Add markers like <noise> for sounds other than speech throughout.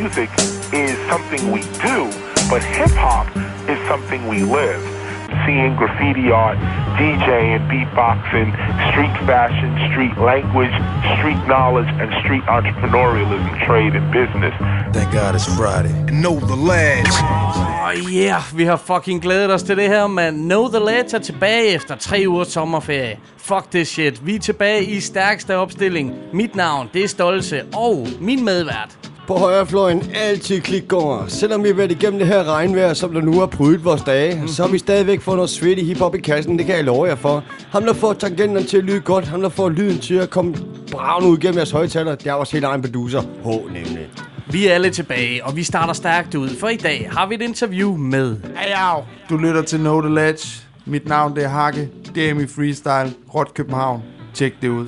music is something we do, but hip hop is something we live. Seeing graffiti art, DJing, beatboxing, street fashion, street language, street knowledge, and street entrepreneurialism, trade, and business. Thank God it's Friday. And know the lads. Oh yeah, vi har fucking glædet os til det her, man. Know the Ledge er tilbage efter tre ugers sommerferie. Fuck this shit. Vi er tilbage i stærkste opstilling. Mit navn, det er Stolse, og min medvært. På højrefløjen altid klikgårder. Selvom vi har været igennem det her regnvejr, som der nu har prydet vores dage, mm-hmm. så har vi stadigvæk fået noget svedt i hiphop i kassen, det kan jeg love jer for. Ham der får tangenterne til at lyde godt, ham der får lyden til at komme braven ud gennem jeres højtaler, det er vores helt egen producer, H nemlig. Vi er alle tilbage, og vi starter stærkt ud, for i dag har vi et interview med... Ajav. Du lytter til Know The Ledge. Mit navn det er Hakke. Det er min freestyle. Rot København. Tjek det ud.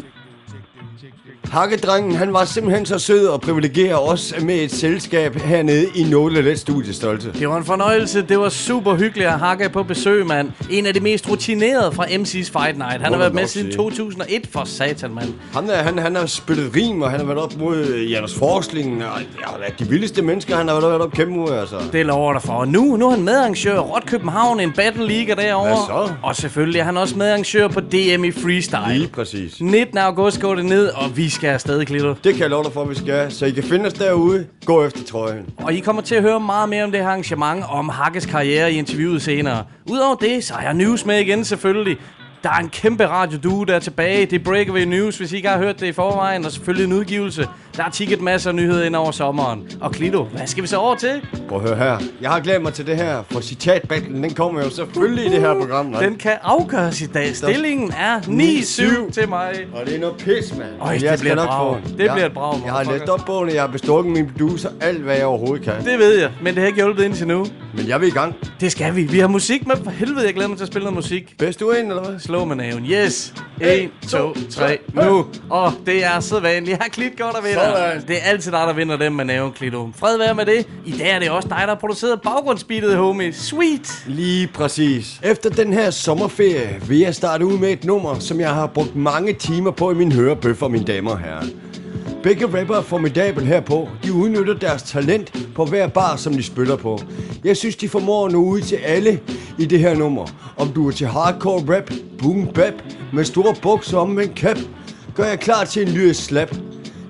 Hakkedrengen, han var simpelthen så sød og privilegeret os med et selskab hernede i Nåle Let Studiestolte. Det var en fornøjelse. Det var super hyggeligt at hakke på besøg, mand. En af de mest rutinerede fra MC's Fight Night. Han Må har været med siden sige. 2001 for satan, mand. Han, er, han, han har spillet rim, og han har været op mod Janus Forskling. Og, ja, de vildeste mennesker, han har været op kæmpe mod, altså. Det lover dig for. Og nu, nu er han medarrangør Rot København, en battle liga derovre. Hvad så? Og selvfølgelig er han også medarrangør på DM i Freestyle. Lige præcis. 19. august går det ned, og vi skal afsted, Klito. Det kan jeg love dig for, at vi skal. Så I kan finde os derude. Gå efter trøjen. Og I kommer til at høre meget mere om det her arrangement, og om Hakkes karriere i interviewet senere. Udover det, så har jeg news med igen selvfølgelig. Der er en kæmpe radioduo, der er tilbage. Det er Breakaway News, hvis I ikke har hørt det i forvejen. Og selvfølgelig en udgivelse. Der er ticket masser af nyheder ind over sommeren. Og Klito, hvad skal vi så over til? Prøv at høre her. Jeg har glædet mig til det her, for citatbattlen, den kommer jo selvfølgelig i det her program. Nej? Den kan afgøres i dag. Stillingen er 9-7 til mig. Og det er noget pis, mand. Øj, det jeg bliver nok få. Det Jeg- bliver et brag, Jeg har læst op bogen, og jeg har bestukket min producer alt, hvad jeg overhovedet kan. Det ved jeg, men det har ikke hjulpet indtil nu. Men jeg vil i gang. Det skal vi. Vi har musik med. For helvede, jeg glæder mig til at spille noget musik. Bedst du ind, eller hvad? Slå med naven. Yes. 1, 2, 3, nu. Og det er sædvanligt. Jeg har klit godt at vinder. Det er altid dig, der vinder dem med naven, Klito. Fred være med det. I dag er det også dig, der har produceret baggrundsbeatet, homie. Sweet. Lige præcis. Efter den her sommerferie vil jeg starte ud med et nummer, som jeg har brugt mange timer på i min hørebøffer, mine damer og herrer. Begge rapper er formidabel herpå. De udnytter deres talent på hver bar, som de spiller på. Jeg synes, de formår at nå ud til alle i det her nummer. Om du er til hardcore rap, boom bap, med store bukser om en cap, gør jeg klar til en lyrisk slap.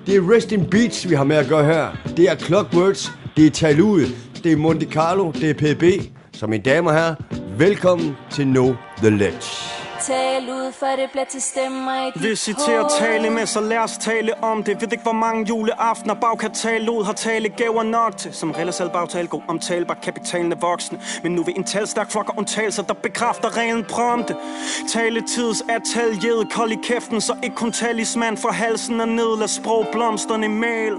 Det er Rest in Beats, vi har med at gøre her. Det er Clockwords, det er Talud, det er Monte Carlo, det er PB. Så mine damer og herrer, velkommen til Know The Ledge. Tal ud, for det bliver til stemmer i dit at tale med, så lad os tale om det. Ved ikke, hvor mange juleaftener bagkatalog har tale gaver nok til. Som relativt bagtale god omtalbar kapitalen er voksne. Men nu vil en talstærk flok af undtagelser, der bekræfter reglen prompte. Taletids atelieret kold i kæften, så ikke kun talisman fra halsen og ned. Lad sprog blomsterne mal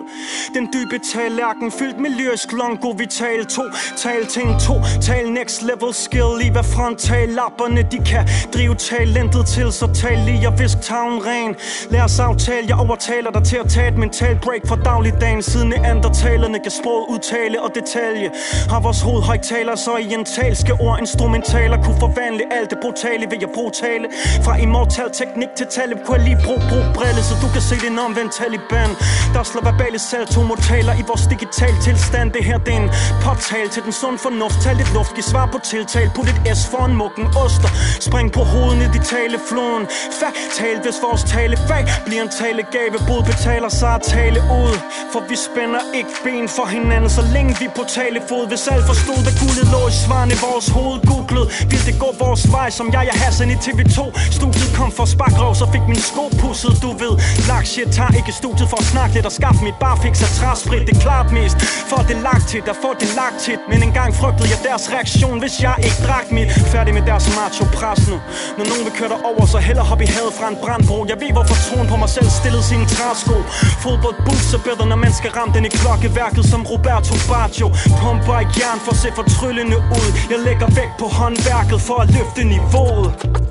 Den dybe tallerken fyldt med lyrisk longo Vi tal to, tal ting to. Tal next level skill i hvad frontallapperne de kan drive talentet til Så tal lige og visk tavlen ren. Lad os aftale, jeg overtaler dig til at tage et mental break fra dagligdagen Siden neandertalerne kan sprog udtale og detalje. Har vores hoved højtaler så i en talske ord Instrumentaler. Kunne forvandle alt det brutale ved at bruge tale Fra immortal teknik til tale kunne jeg lige bruge, brug brille Så du kan se den omvendt Taliban Der slår verbale saltomortaler i vores digital tilstand. Det her det er en påtal til den sund fornuft. Tal lidt luft, giv svar på tiltal. Put et S for en mukken oster. Spring på hovedet ned i talefloden. Fatal, hvis vores talefag bliver en talegave. Bod betaler sig at tale ud For vi spænder ikke ben for hinanden. Så længe vi på talefod Hvis alt forstod, hvad guldet lå i svarene vores hoved Googlet, vil det gå vores vej Som jeg jeg Hassan i TV2 Studiet kom for spakrov, så fik min sko pusset Du ved, lagt shit tager ikke studiet for at snakke lidt Og skaffe mit barfix af træsprit. Det er klart mest, for det lagt til Der får det lagt til, men engang frygtede jeg deres reaktion Hvis jeg ikke drak mit. Færdig med deres macho pres nu. Når nogen vil køre dig over, så hellere hop i havet fra en brandbro. Jeg ved hvorfor troen på mig selv stillede sine træsko. Fodbold boots er bedre, når man skal ramme den i klokkeværket Som Roberto Baggio. Pumper i jern for at se fortryllende ud. Jeg lægger vægt på håndværket for at løfte niveauet.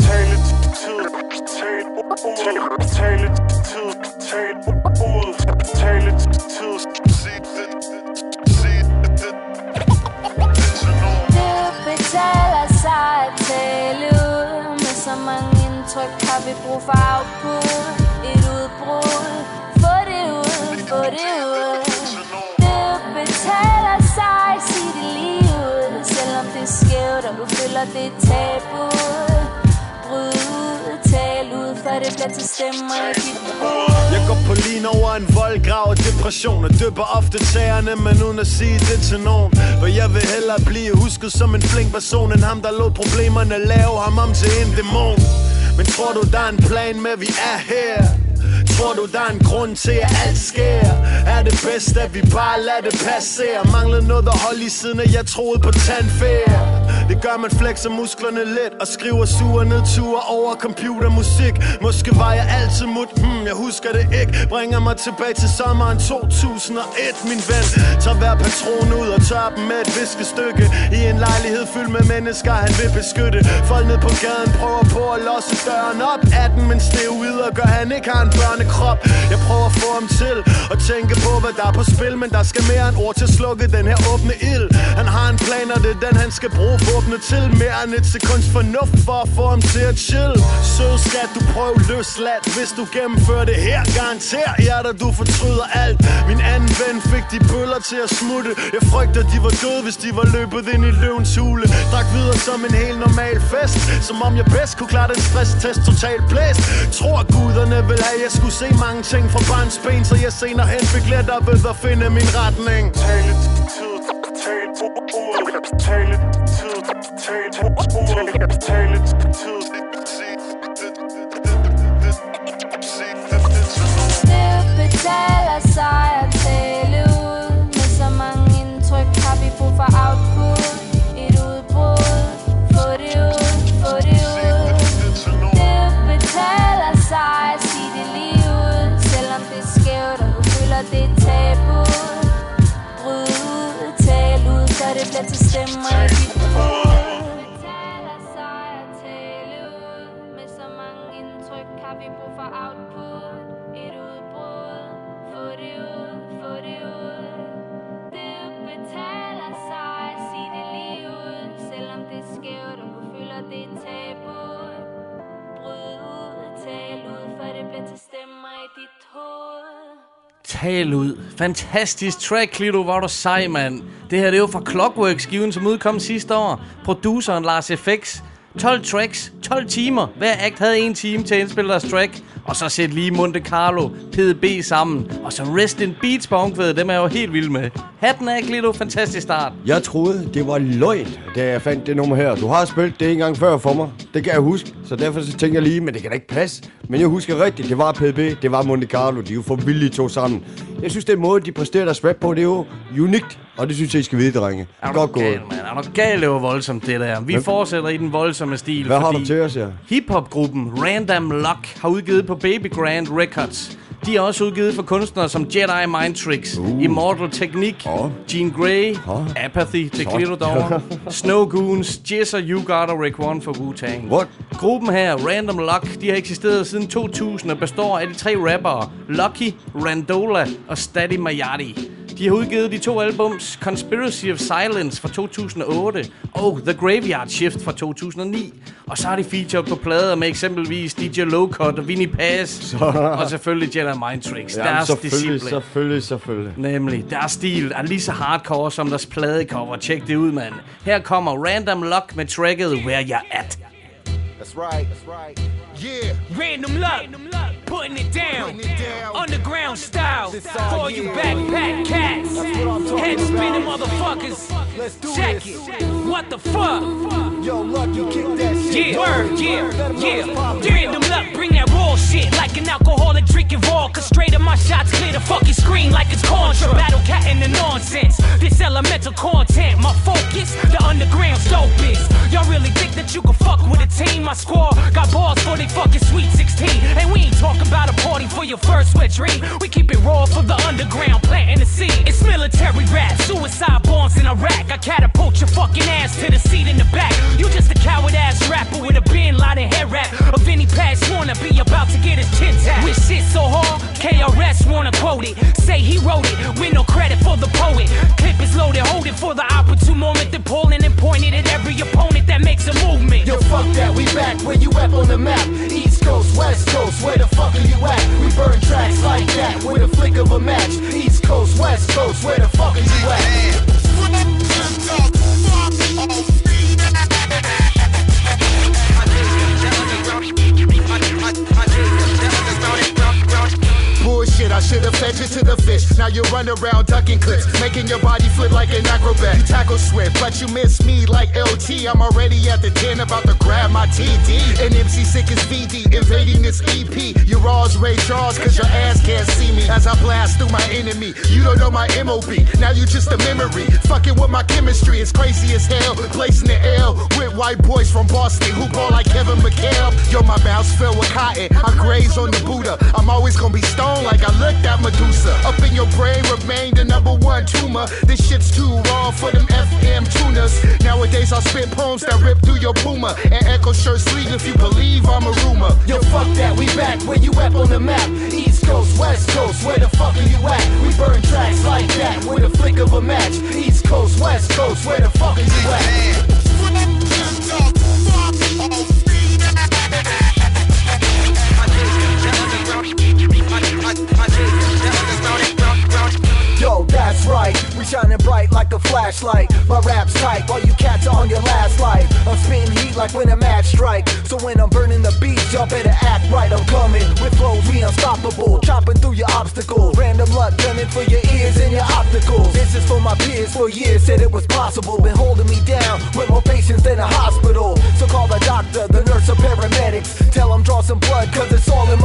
Tale tid, tale ud. Tale tid, tale ud. Tale tid, sig det, sig det. Det betaler sig at tale ud. Med så mange indtryk har vi brug for output. Et udbrud. Få det ud, få det ud. Det betaler sig, sig det lige ud. Selvom det er skævt, og du føler det er tabu det bliver til stemmer i dit hoved Jeg går på lin over en voldgrav af depression Og døber ofte tagerne, men uden at sige det til nogen For jeg vil hellere blive husket som en flink person End ham, der lå problemerne lave ham om til en dæmon Men tror du, der er en plan med, at vi er her? Tror du, der er en grund til, at alt sker? Er det bedst, at vi bare lader det passere? Mangler noget at holde i siden, at jeg troede på tandfærd det gør, man flexer musklerne lidt Og skriver sure nedture over computermusik. Måske var jeg altid mut, hmm, jeg husker det ikke. Bringer mig tilbage til sommeren 2001, min ven. Tag hver patron ud og tør dem med et viskestykke. I en lejlighed fyldt med mennesker, han vil beskytte. Folk ned på gaden prøver på at låse døren op. Af den Men og gør han ikke har en børnekrop. Jeg prøver at få ham til at tænke på, hvad der er på spil Men der skal mere end ord til at slukke den her åbne ild. Han har en plan, og det er den, han skal bruge åbne til Mere end et sekunds fornuft for at få ham til at chill Sød skat, du prøv løsladt Hvis du gennemfører det her, garanter jeg dig, du fortryder alt. Min anden ven fik de bøller til at smutte. Jeg frygter, de var døde, hvis de var løbet ind i løvens hule. Drak videre som en helt normal fest. Som om jeg bedst kunne klare den stresstest totalt blæst. Tror guderne vil have, jeg skulle se mange ting fra barns ben Så jeg senere hen fik lettere ved at finde min retning. Tale tid, tale ord, tale tid, tale ord, tale tid, Det betaler sig at tale Tal ud. Fantastisk track, Lido. Hvor du sej, mand. Det her det er jo fra Clockwork-skiven, som udkom sidste år. Produceren Lars FX. 12 tracks, 12 timer. Hver act havde en time til at indspille deres track. Og så sæt lige Monte Carlo, PDB sammen. Og så Rest in Beats på omkvædet. Dem er jeg jo helt vild med. Hatten af, Glido, Fantastisk start. Jeg troede, det var løgn, da jeg fandt det nummer her. Du har spillet det en gang før for mig. Det kan jeg huske. Så derfor så tænker jeg lige, men det kan da ikke passe. Men jeg husker rigtigt, det var PDB, det var Monte Carlo. De er jo for vildt to sammen. Jeg synes, den måde, de præsterer deres rap på, det er jo unikt. Og det synes jeg, I skal vide, drenge. Er du Godt gået. Er du gal, det var voldsomt, det der. Vi Hvem- fortsætter i den voldsomme stil. Hvad har du til os her? Hip-hop-gruppen Random Luck har udgivet på Baby Grand Records. De er også udgivet for kunstnere som Jedi Mind Tricks, uh. Immortal Technique, Åh. Jean Grey, Åh. Apathy. Glitter Dog, <laughs> Snow Goons, Jizz og You Got og Rick One for Wu-Tang. What? Gruppen her, Random Luck, de har eksisteret siden 2000 og består af de tre rappere Lucky, Randola og Steady Mayati. De har udgivet de to albums Conspiracy of Silence fra 2008 og The Graveyard Shift fra 2009. Og så har de featured på plader med eksempelvis DJ Lowcut og Vinnie Paz <laughs> og selvfølgelig Jedi Mind Tricks. Jamen, deres selvfølgelig, disciple. selvfølgelig, selvfølgelig. Nemlig. Deres stil er lige så hardcore som deres pladecover. Tjek det ud, mand. Her kommer Random Luck med tracket Where You're At. That's right. That's right. Yeah. Random luck, putting it down, Putting it down. underground style. All For you backpack cats, That's what I'm head spinning motherfuckers. Let's do Check this. it. What the fuck? Yo, luck, you kick that shit. Yeah, word, yeah, yeah. Random luck, bring that raw shit like an alcoholic drinking vodka. Straight up my shots clear the fucking screen like it's contra. Battle cat in the nonsense. This elemental content, My squad got balls for they fucking sweet 16. And we ain't talking about a party for your first wet dream. We keep it raw for the underground, planting the seed. It's military rap, suicide bombs in Iraq. I catapult your fucking ass to the seat in the back. You just a coward ass rapper with a bin and hair wrap. Of any past wanna be about to get his chin tapped. With shit so hard, KRS wanna quote it. Say he wrote it, with no credit for the poet. Clip is loaded, hold it for the opportune moment. Then pulling and pointing at every opponent that makes a movement. Yo, fuck that, we back where you at on the map. East Coast, West Coast, where the fuck are you at? We burn tracks like that with a flick of a match. East Coast, West Coast, where the fuck are you at? Should've fed you to the fish. Now you run around ducking clips, making your body flip like an acrobat. You tackle swift, but you miss me like LT. I'm already at the 10, about to grab my TD. And MC Sick is VD, invading this EP. You're all's Ray Charles, cause your ass can't see me as I blast through my enemy. You don't know my MOB, now you just a memory. Fucking with my chemistry, it's crazy as hell. Placing the L with white boys from Boston who ball like Kevin McHale. Yo, my mouth's filled with cotton. I graze on the Buddha. I'm always gonna be stoned like I looked at Medusa. Up in your brain remain the number one tumor. This shit's too raw for them FM tuners. Nowadays I spit poems that rip through your Puma and echo shirt sleeve if you believe I'm a rumor. Yo, fuck that, we back where you at on the map. East Coast, West Coast, where the fuck are you at? We burn tracks like that with a flick of a match. East Coast, West Coast, where the fuck are you at? Random luck gunning for your ears and your opticals. This is for my peers for years said it was possible. Been holding me down with more patience than a hospital.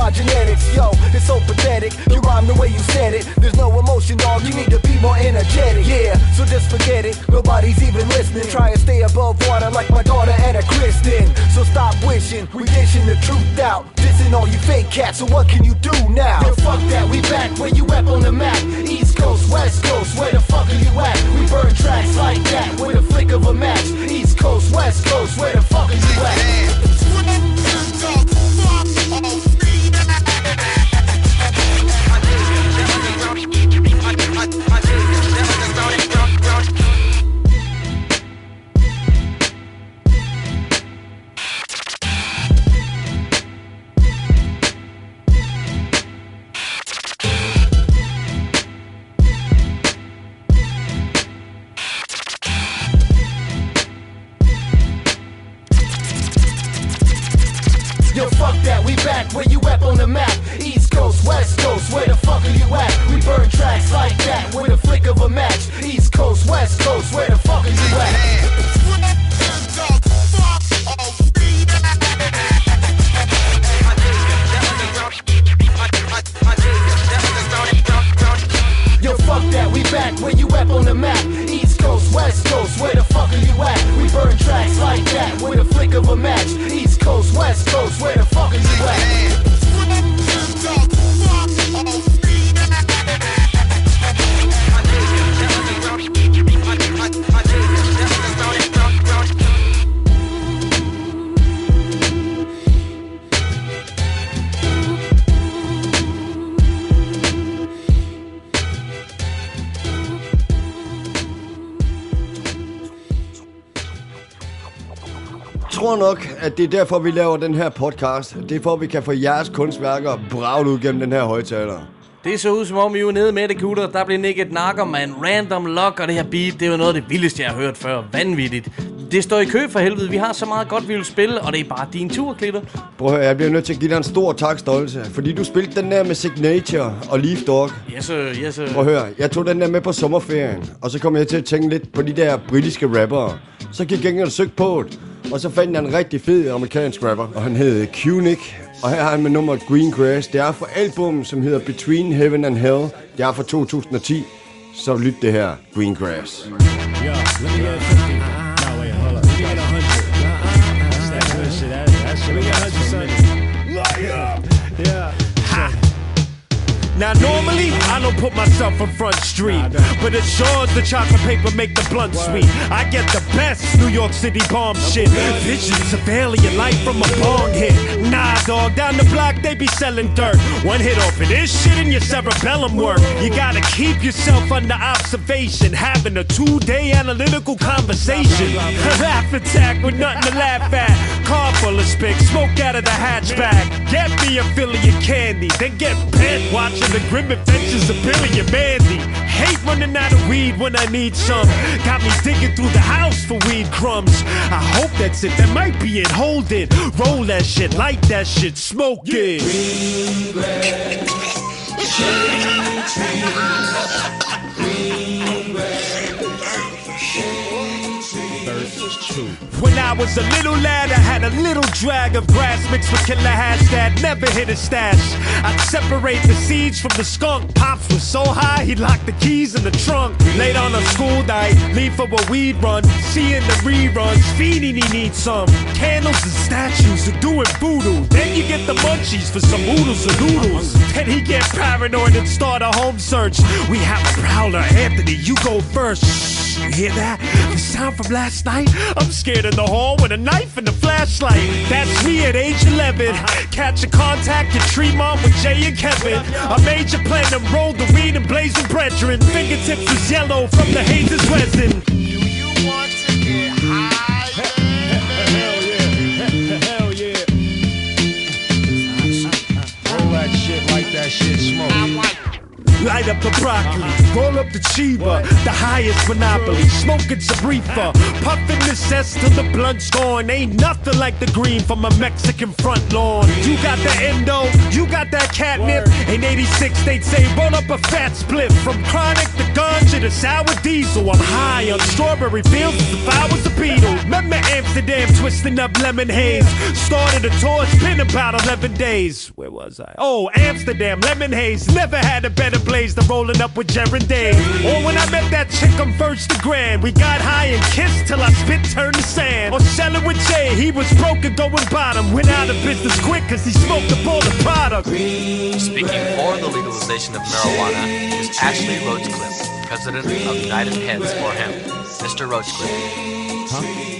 My genetics. Yo, it's so pathetic. You rhyme the way you said it. There's no emotion, dog. You need to be more energetic. Yeah, so just forget it. Nobody's even listening. Try and stay above water like my daughter at a Kristen. So stop wishing. We dishing the truth out. Dissing all you fake cats. So what can you do now? Yo, fuck that. We back where you at on the map. East Coast, West Coast. Where the fuck are you at? We burn tracks like that with a flick of a match. East Coast, West Coast. Where the fuck are you at? At det er derfor, vi laver den her podcast. Det er for, at vi kan få jeres kunstværker braget ud gennem den her højtaler. Det så ud som om, vi var nede med det, gutter. Der blev nikket nakker med en random lock, og det her beat, det var noget af det vildeste, jeg har hørt før. Vanvittigt. Det står i kø for helvede. Vi har så meget godt, vi vil spille, og det er bare din tur, Klitter. Prøv at høre, jeg bliver nødt til at give dig en stor tak, Stolte. Fordi du spilte den der med Signature og Leaf Dog. Yes, sir, yes, sir. Prøv at høre, jeg tog den der med på sommerferien. Og så kom jeg til at tænke lidt på de der britiske rappere. Så gik jeg og søgte på det. Og så fandt jeg en rigtig fed amerikansk rapper. Og han hed Kunik. Og her har han med nummeret Green Grass. Det er fra album, som hedder Between Heaven and Hell. Det er fra 2010. Så lyt det her, Green Grass. Yo, let me get 50. No, wait, hold up. Let me get 100. That's that good shit. That, that shit. Let me get 100, son. Light up. Yeah. Ha. Now normally I don't put myself in front street, but it sure the chocolate paper make the blunt sweet. I get the best New York City bomb shit. Visions of alien life from a bong hit. Nah, dog, down the block they be selling dirt. One hit off of this shit and your cerebellum work. You gotta keep yourself under observation, having a two-day analytical conversation. A laugh attack with nothing to laugh at. Car full of spick, smoke out of the hatchback. Get me a Philly of candy, then get bent watching the grim Billy and Mandy. Hate running out of weed when I need some. Got me digging through the house for weed crumbs. I hope that's it, that might be it. Hold it, roll that shit, light that shit, smoke it. <laughs> When I was a little lad, I had a little drag of grass mixed with killer hash that never hit a stash. I'd separate the seeds from the skunk. Pops was so high, he locked the keys in the trunk. Late on a school night, leave for a weed run. Seeing the reruns, feeding he needs some. Candles and statues are doing voodoo. Then you get the munchies for some oodles and noodles. Then he get paranoid and start a home search. We have a prowler, Anthony, you go first. You hear that? The sound from last night? I'm scared in the hall with a knife and a flashlight. That's me at age 11. Catch a contact at Tremont with Jay and Kevin. I made your plan and rolled the weed and blazing brethren. Fingertips was yellow from the hazes resin. Light up the broccoli, roll up the chiba, the highest monopoly, smoking Sabrifa, puffing the cess till the blunt's gone. Ain't nothing like the green from a Mexican front lawn. You got the endo, you got that catnip. In 86, they'd say roll up a fat split from chronic to ganja to the sour diesel. I'm high on strawberry fields if I was a beetle. Remember Amsterdam twisting up lemon haze. Started a tour, it's been about 11 days. Where was I? Oh, Amsterdam, lemon haze. Never had a better blaze than rolling up with Jared Dave. Or when I met that chick on First the Grand. We got high and kissed till I spit turned to sand. Or selling with Jay, he was broke and going bottom. Went out of business quick cause he smoked up all the product. Speaking for the legalization of marijuana is Ashley Roachcliffe, president of United Heads for Hemp. Mr. Roachcliffe.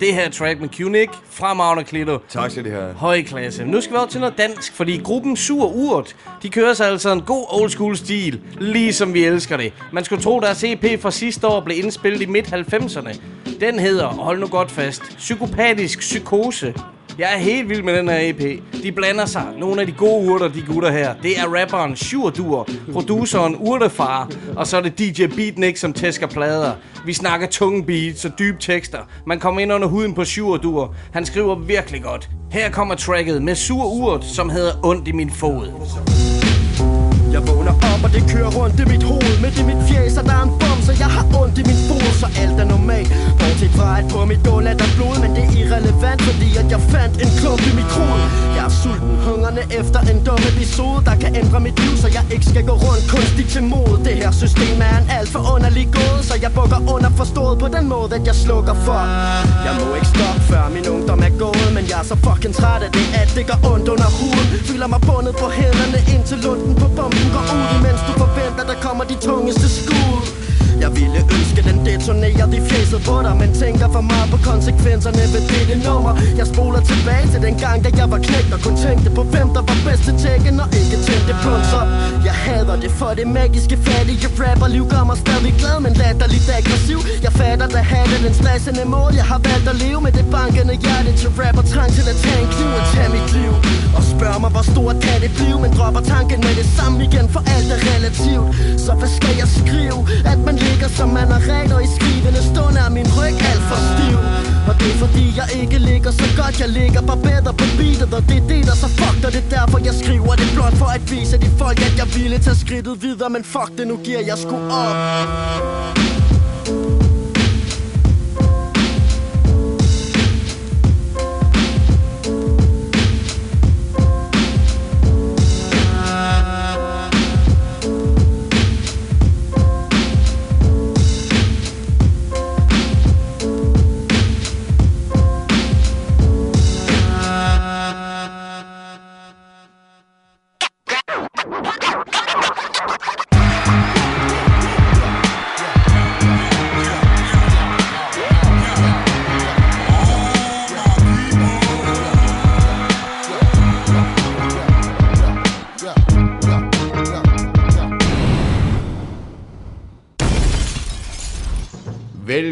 Det her track med Q-Nick, fremragende Klito. Tak skal de have. Høj klasse. Nu skal vi over til noget dansk, fordi gruppen Sur Urt, de kører sig altså en god old school stil, ligesom vi elsker det. Man skulle tro, deres EP fra sidste år blev indspillet i midt-90'erne. Den hedder, hold nu godt fast, Psykopatisk Psykose. Jeg er helt vild med den her EP. De blander sig. Nogle af de gode urter, de gutter her. Det er rapperen Shurdur, produceren Urtefar, og så er det DJ Beatnik, som tæsker plader. Vi snakker tunge beats og dybe tekster. Man kommer ind under huden på Shurdur. Han skriver virkelig godt. Her kommer tracket med Sur Urt, som hedder Ondt i min fod. Jeg vågner op, og det kører rundt i mit hoved. Med i mit fjæs, og der er en bom, så jeg har ondt i min fod. Så alt er normalt, bortset fra at på mit gulv er der blod Men det er irrelevant, fordi at jeg fandt en klump i mit hoved. Jeg er sulten, hungrende efter en dum episode Der kan ændre mit liv, så jeg ikke skal gå rundt kunstigt til mod. Det her system er en alt for underlig gåde Så jeg bukker under forstået på den måde, at jeg slukker for. Jeg må ikke stoppe, før min ungdom er gået Men jeg er så fucking træt af det, at det gør ondt under huden. Føler mig bundet på hænderne indtil lunden på bomben går ud Mens du forventer, der kommer de tungeste skud. Jeg ville ønske, den detonerer de fjeset på dig Men tænker for meget på konsekvenserne ved dette nummer. Jeg spoler tilbage til den gang, da jeg var knægt Og kun tænkte på, hvem der var bedst til tækken Og ikke tændte plunser Jeg hader det for det magiske fattige rapperliv Gør mig stadig glad, men latterligt aggressiv. Jeg fatter, der havde den stressende mål Jeg har valgt at leve med det bankende hjerte Til rapper trang til at tage en kniv og tage hvor stort kan det blive Men dropper tanken med det samme igen, for alt er relativt. Så hvad skal jeg skrive? At man ligger som man er ren Og i skrivende stund er min ryg alt for stiv. Og det er fordi jeg ikke ligger så godt. Jeg ligger bare bedre på beatet Og det er det der så fuck Og det er derfor jeg skriver det blot for at vise de folk At jeg ville tage skridtet videre. Men fuck det, nu giver jeg sgu op.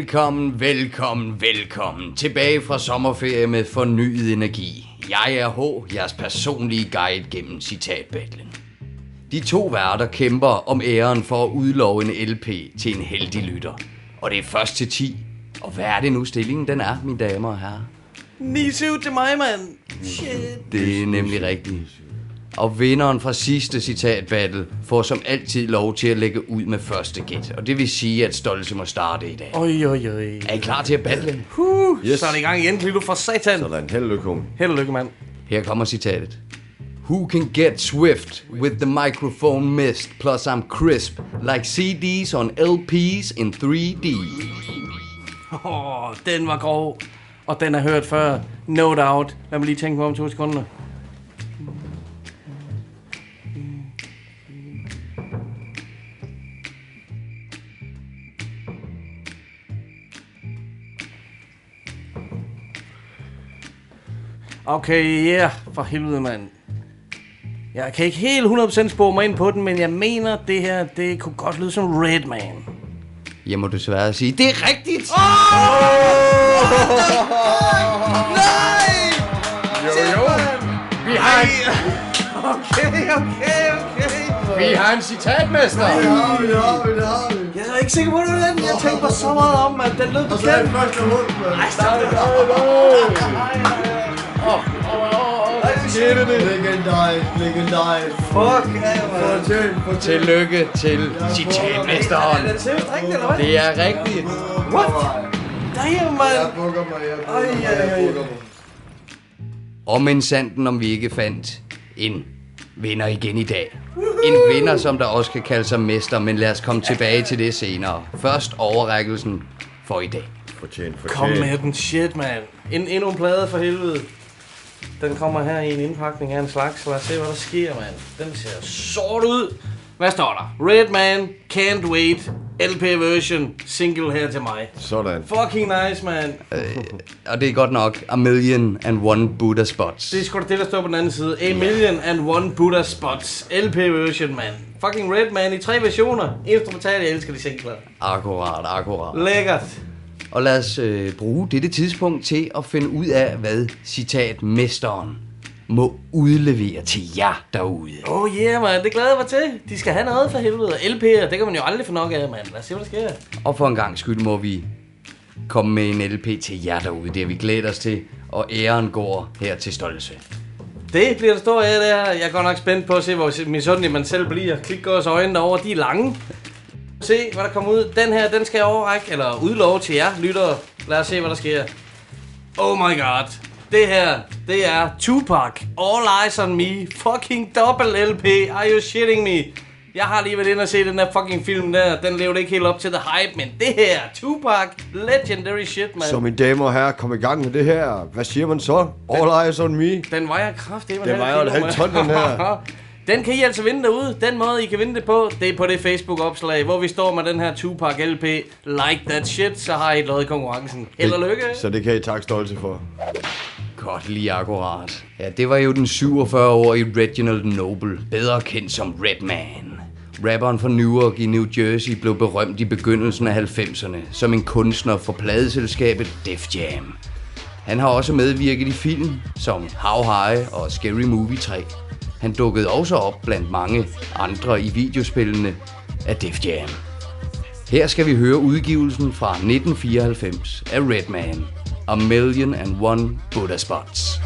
Velkommen, velkommen, velkommen. Tilbage fra sommerferie med fornyet energi. Jeg er H, jeres personlige guide gennem citatbattlen. De to værter kæmper om æren for at udlove en LP til en heldig lytter. Og det er først til 10. Og hvad er det nu stillingen den er, mine damer og herrer? 9-7 til mig, mand. Shit. Det er nemlig rigtigt. Og vinderen fra sidste citat battle får som altid lov til at lægge ud med første gæt. Og det vil sige, at Stolte må starte i dag. Oj, oj, oj. Er I klar til at battle? Uh, Yes. Så er det i gang igen, Klito, for satan. Sådan, held og lykke. Held og lykke, mand. Her kommer citatet. Who can get swift with the microphone mist? Plus I'm crisp, like CDs on LPs in 3D. Åh, oh, den var grov. Og den er hørt før. No doubt. Lad mig lige tænke mig om to sekunder. Okay, ja, yeah, for helvede, mand. Jeg kan ikke helt 100% spore mig ind på den, men jeg mener, det her, det kunne godt lyde som Redman. Jeg må desværre sige, det er rigtigt! Jo, jo. Vi har en... Okay, okay, okay. Vi har en citatmester! Det har vi, det har vi, det har vi. Jeg er ikke sikker på, det var den. Jeg tænkte mig så meget om, at den lød bekendt. Og så er det første hund, mand. Ej, stop det. Legendarisk, legendarisk. Fuck, ja, Fortjent, fortjent. Tillykke til citatmesteren. Er det seriøst rigtigt, eller hvad? Det er rigtigt. What? Damn, man. Jeg bukker mig, jeg bukker mig, jeg bukker mig. Om en sanden, om vi ikke fandt en vinder igen i dag. En vinder, som der også kan kalde sig mester, men lad os komme tilbage til det senere. Først overrækkelsen for i dag. Fortjent, fortjent. Kom med den shit, man. En, endnu en plade for helvede. Den kommer her i en indpakning af en slags. Lad os se, hvad der sker, mand. Den ser sort ud. Hvad står der? Redman, Can't Wait, LP version, single her til mig. Sådan. Fucking nice, man. Øh, og det er godt nok A Million and One Buddha Spots. Det er sgu da det, der står på den anden side. A Million and One Buddha Spots. LP version, man. Fucking Redman i tre versioner. Instrumental, jeg elsker de singler. Akkurat, akkurat. Lækkert. Og lad os øh, bruge dette tidspunkt til at finde ud af, hvad citatmesteren må udlevere til jer derude. Oh yeah, man. Det glæder jeg mig til. De skal have noget for helvede. LP'er, det kan man jo aldrig få nok af, mand. Lad os se, hvad der sker. Og for en gang skyld må vi komme med en LP til jer derude. Det har vi glædet os til, og æren går her til Stolse. Det bliver der stor det her. Jeg er godt nok spændt på at se, hvor misundelig man selv bliver. Klik også øjnene derovre, de er lange. Se, hvad der kommer ud. Den her, den skal jeg overrække, eller udlove til jer, lyttere. Lad os se, hvad der sker. Oh my god. Det her, det er Tupac. All Eyes on Me. Fucking double LP. Are you shitting me? Jeg har lige været inde og se den der fucking film der. Den levede ikke helt op til the hype, men det her, Tupac, legendary shit, man. Så mine damer og herrer, kom i gang med det her. Hvad siger man så? All eyes on me. Den vejer kraftigt. Den vejer jo et halvt ton, den her. <laughs> Den kan I altså vinde derude. Den måde, I kan vinde det på, det er på det Facebook-opslag, hvor vi står med den her Tupac LP. Like that shit, så har I et lod i konkurrencen. Held og lykke. Så det kan I takke stolte for. Godt lige akkurat. Ja, det var jo den 47-årige Reginald Noble, bedre kendt som Redman. Rapperen fra Newark i New Jersey blev berømt i begyndelsen af 90'erne som en kunstner for pladeselskabet Def Jam. Han har også medvirket i film som How High og Scary Movie 3. Han dukkede også op blandt mange andre i videospillene af Def Jam. Her skal vi høre udgivelsen fra 1994 af Redman, A Million and One Buddha Spots.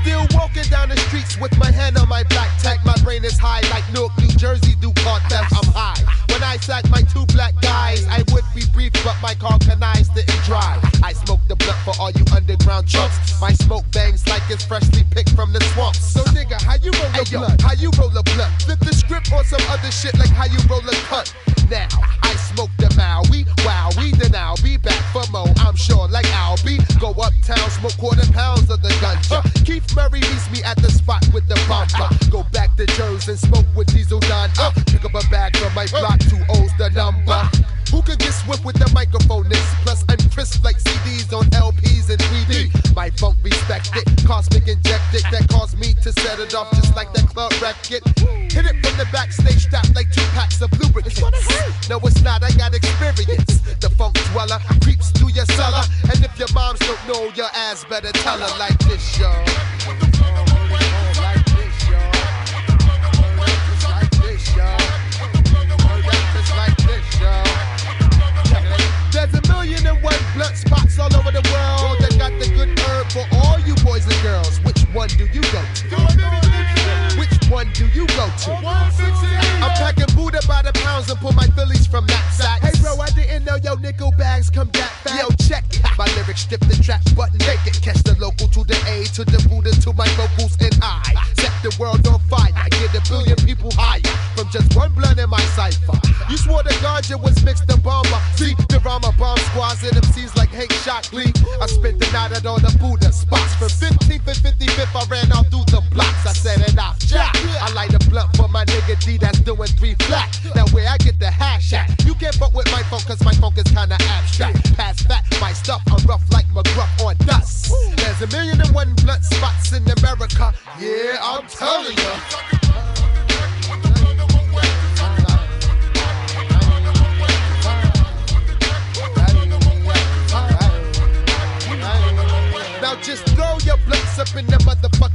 Still walking down the streets with my hand on my black tag. My brain is high like Newark, New Jersey do car theft. I'm high. When I sack my two black guys, I would be brief, but my car canines didn't drive. I smoke the blunt for all you underground chumps. My smoke bangs like it's freshly picked from the swamps. So nigga, how you roll a blunt? How you roll a blunt? Flip the script on some other shit like how you roll a cut. Now I smoke with the bumper.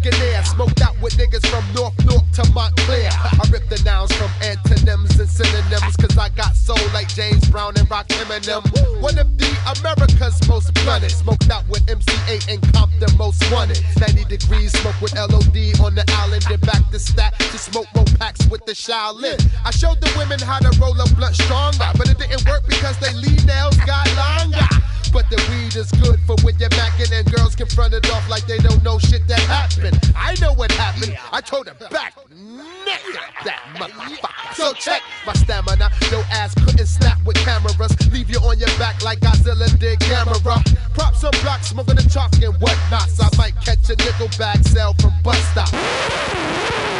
Air. Smoked out with niggas from North North to Montclair. I rip the nouns from antonyms and synonyms, cause I got soul like James Brown and Rock Eminem. One of the America's most blunted. Smoked out with MC8 and Compton most wanted. 90 degrees smoke with LOD on the island. Then back to stat to smoke more packs with the Shaolin. I showed the women how to roll a blunt stronger, but it didn't work because they lead nails got longer. But the weed is good for when you're macking and girls can front it off like they don't know shit that happened. I know what happened. I told her back, nigga, that motherfucker. So check my stamina. Your ass couldn't snap with cameras. Leave you on your back like Godzilla did camera. Props on blocks, smoking the chalk and whatnot. So I might catch a nickel bag sale from bus stop.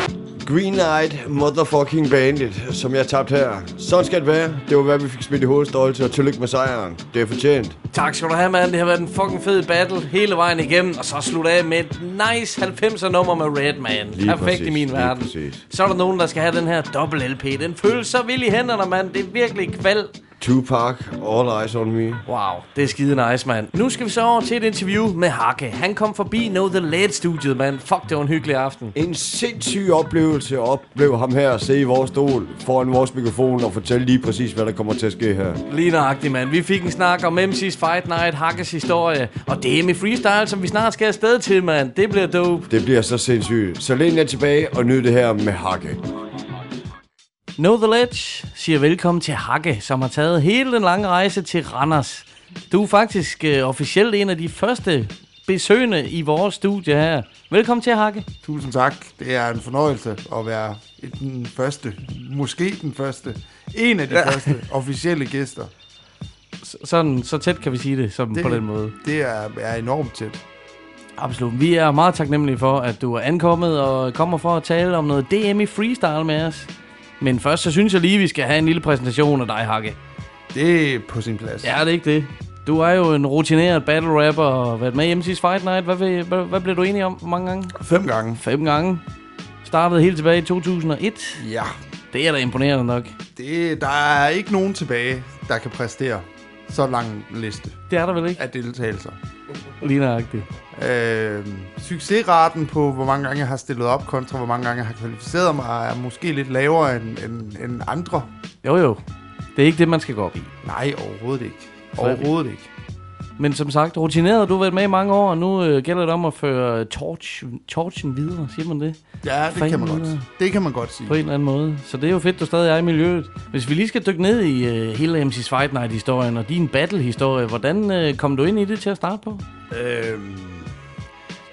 Green Knight, motherfucking bandit, som jeg tabte her. Sådan skal det være. Det var hvad vi fik smidt i hovedstolse, og tillykke med sejren. Det er fortjent. Tak skal du have, mand. Det har været en fucking fed battle hele vejen igennem. Og så slutte af med et nice 90'er nummer med Redman. Lige Perfekt præcis, i min verden. præcis. Så er der nogen, der skal have den her dobbelt LP. Den føles så vild i hænderne, mand. Det er virkelig kval. Tupac, All Eyes on Me. Wow, det er skide nice, mand. Nu skal vi så over til et interview med Hakke. Han kom forbi Know The Led-studiet, mand. Fuck, det var en hyggelig aften. En sindssyg oplevelse at opleve ham her sidde i vores stol foran vores mikrofon og fortælle lige præcis, hvad der kommer til at ske her. Lige nøjagtigt, mand. Vi fik en snak om MC's Fight Night, Hakkes historie, og DM i freestyle, som vi snart skal afsted til, mand. Det bliver dope. Det bliver så sindssygt. Så læn jer tilbage og nyd det her med Hakke. Know The Ledge siger velkommen til Hakke, som har taget hele den lange rejse til Randers. Du er faktisk øh, officielt en af de første besøgende i vores studie her. Velkommen til, Hakke. Tusind tak. Det er en fornøjelse at være den første, måske den første, en af de Ja. første officielle gæster. S- Sådan, så tæt kan vi sige det, som Det- på den måde. Det er, er enormt tæt. Absolut. Vi er meget taknemmelige for, at du er ankommet og kommer for at tale om noget DM i freestyle med os. Men først så synes jeg lige, vi skal have en lille præsentation af dig, Hakke. Det er på sin plads. Ja, det er ikke det. Du er jo en rutineret battle rapper og har været med i MC's Fight Night. Hvad, vil, hvad, hvad blev du enig om? Hvor mange gange? Fem gange. Fem gange. Startede helt tilbage i 2001. Ja. Det er da imponerende nok. Det, der er ikke nogen tilbage, der kan præstere så lang liste Det er der vel ikke? af deltagelser. Lige nøjagtigt. Øh, succesraten på, hvor mange gange jeg har stillet op, kontra hvor mange gange jeg har kvalificeret mig, er måske lidt lavere end, end, end andre. Jo jo. Det er ikke det, man skal gå op i. Nej, overhovedet ikke. Overhovedet ikke. Men som sagt, rutineret, du har været med i mange år, og nu øh, gælder det om at føre torch, torchen videre, siger man det? Ja, det Fanden kan man godt. Det kan man godt sige. På en eller anden måde. Så det er jo fedt, du stadig er i miljøet. Hvis vi lige skal dykke ned i øh, hele MC's Fight Night-historien og din battle-historie, hvordan øh, kom du ind i det til at starte på? Øhm,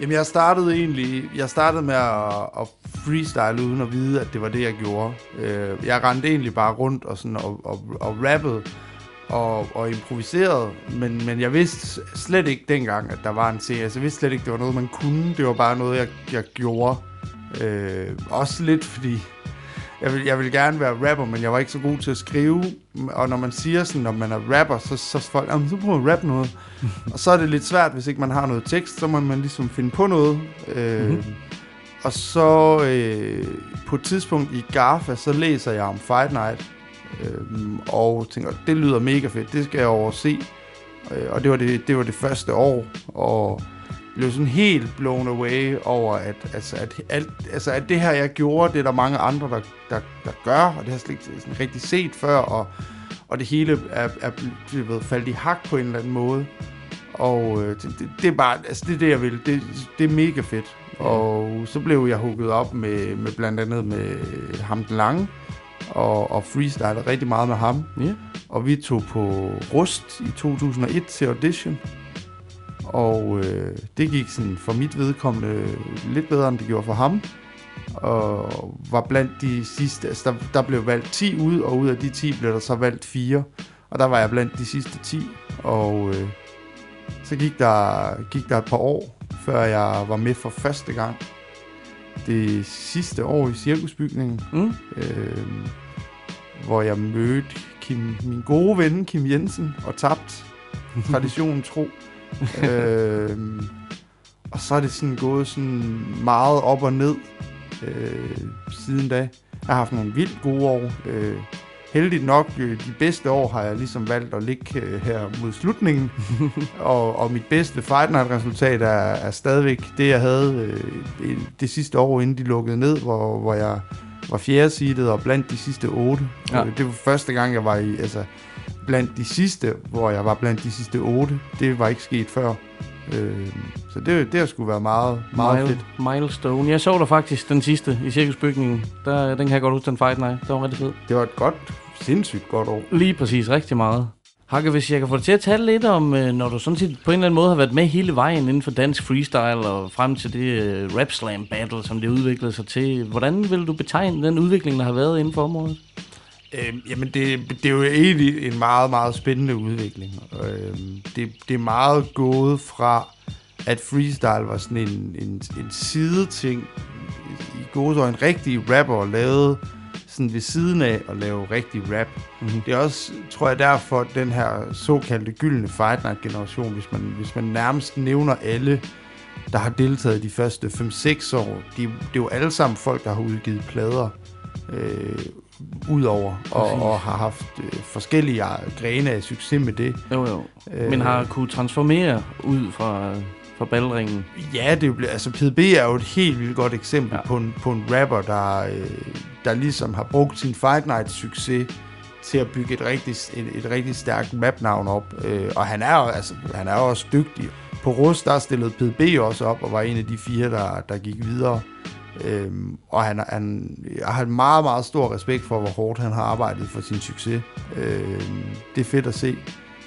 jamen, jeg startede egentlig... Jeg startede med at, at freestyle uden at vide, at det var det, jeg gjorde. Øh, jeg rendte egentlig bare rundt og, sådan, og, og, og rappede og, og improviserede, men, men jeg vidste slet ikke dengang, at der var en serie. Altså, jeg vidste slet ikke, det var noget, man kunne. Det var bare noget, jeg, jeg gjorde. Øh, også lidt fordi... Jeg vil, jeg vil gerne være rapper, men jeg var ikke så god til at skrive. Og når man siger sådan, når man er rapper, så, så er folk, så prøv at rappe noget. <laughs> og så er det lidt svært, hvis ikke man har noget tekst, så må man ligesom finde på noget. Øh, Mhm. Og så øh, på et tidspunkt i GAFA, så læser jeg om Fight Night. Øh, og tænker, det lyder mega fedt, det skal jeg overse. Øh, og det var det, det var det første år, og blev sådan helt blown away over, at, altså, at, alt, altså, at det her, jeg gjorde, det er der mange andre, der, der, der gør, og det har jeg slet ikke sådan rigtig set før, og, og det hele er, er blevet faldet i hak på en eller anden måde. Og øh, det, det, det er bare, altså det er det, jeg vil. Det, det er mega fedt. Og så blev jeg hugget op med, med blandt andet med ham den lange, og, og freestyle rigtig meget med ham. Ja. Og vi tog på Rust i 2001 til audition. Og øh, det gik sådan for mit vedkommende lidt bedre, end det gjorde for ham. Og var blandt de sidste, altså der, der blev valgt 10 ud, og ud af de 10 blev der så valgt 4. Og der var jeg blandt de sidste 10. Og øh, så gik der, gik der et par år, før jeg var med for første gang. Det sidste år i cirkusbygningen, Mm. øh, hvor jeg mødte Kim, min gode ven Kim Jensen og tabt <laughs> traditionen tro. øh, og så er det sådan gået sådan meget op og ned øh, siden da. Jeg har haft nogle vildt gode år. Øh, heldigt nok, øh, de bedste år har jeg ligesom valgt at ligge øh, her mod slutningen. <laughs> og, og mit bedste Fight Night resultat er, er stadigvæk det, jeg havde øh, det sidste år, inden de lukkede ned, hvor, hvor jeg var fjerde seedet og blandt de sidste otte. Ja. Det var første gang, jeg var i, altså blandt de sidste, hvor jeg var blandt de sidste otte. Det var ikke sket før. Øh, så det, det har sgu været meget, meget Mile, fedt. Milestone. Jeg så der faktisk den sidste i cirkusbygningen. Der, den kan jeg godt huske, den fight night. Det var rigtig fed. Det var et godt, sindssygt godt år. Lige præcis, rigtig meget. Hakke, hvis jeg kan få dig til at tale lidt om, øh, når du sådan set på en eller anden måde har været med hele vejen inden for dansk freestyle og frem til det uh, rap slam battle, som det udviklede sig til. Hvordan vil du betegne den udvikling, der har været inden for området? Øhm, jamen, det, det er jo egentlig en meget, meget spændende udvikling. Øhm, det, det er meget gået fra, at freestyle var sådan en, en, en sideting. I gode en rigtig rapper lavede sådan ved siden af at lave rigtig rap. Mm-hmm. Det er også, tror jeg, derfor den her såkaldte gyldne Fight Night generation, hvis man, hvis man nærmest nævner alle, der har deltaget de første 5-6 år, de, det er jo alle sammen folk, der har udgivet plader øh, udover, og, Præcis. og har haft øh, forskellige grene af succes med det. Jo, jo. Øh, Men har kunne transformere ud fra, fra ballringen. Ja, det er blevet, altså PDB er jo et helt vildt godt eksempel ja. på, en, på en rapper, der, øh, der ligesom har brugt sin Fight Night succes til at bygge et rigtig, et, et rigtig stærkt rapnavn op. Øh, og han er, altså, han er også dygtig. På Rust, der stillede PDB også op, og var en af de fire, der, der gik videre. Øhm, og han, han, jeg har meget, meget stor respekt for, hvor hårdt han har arbejdet for sin succes. Øhm, det er fedt at se.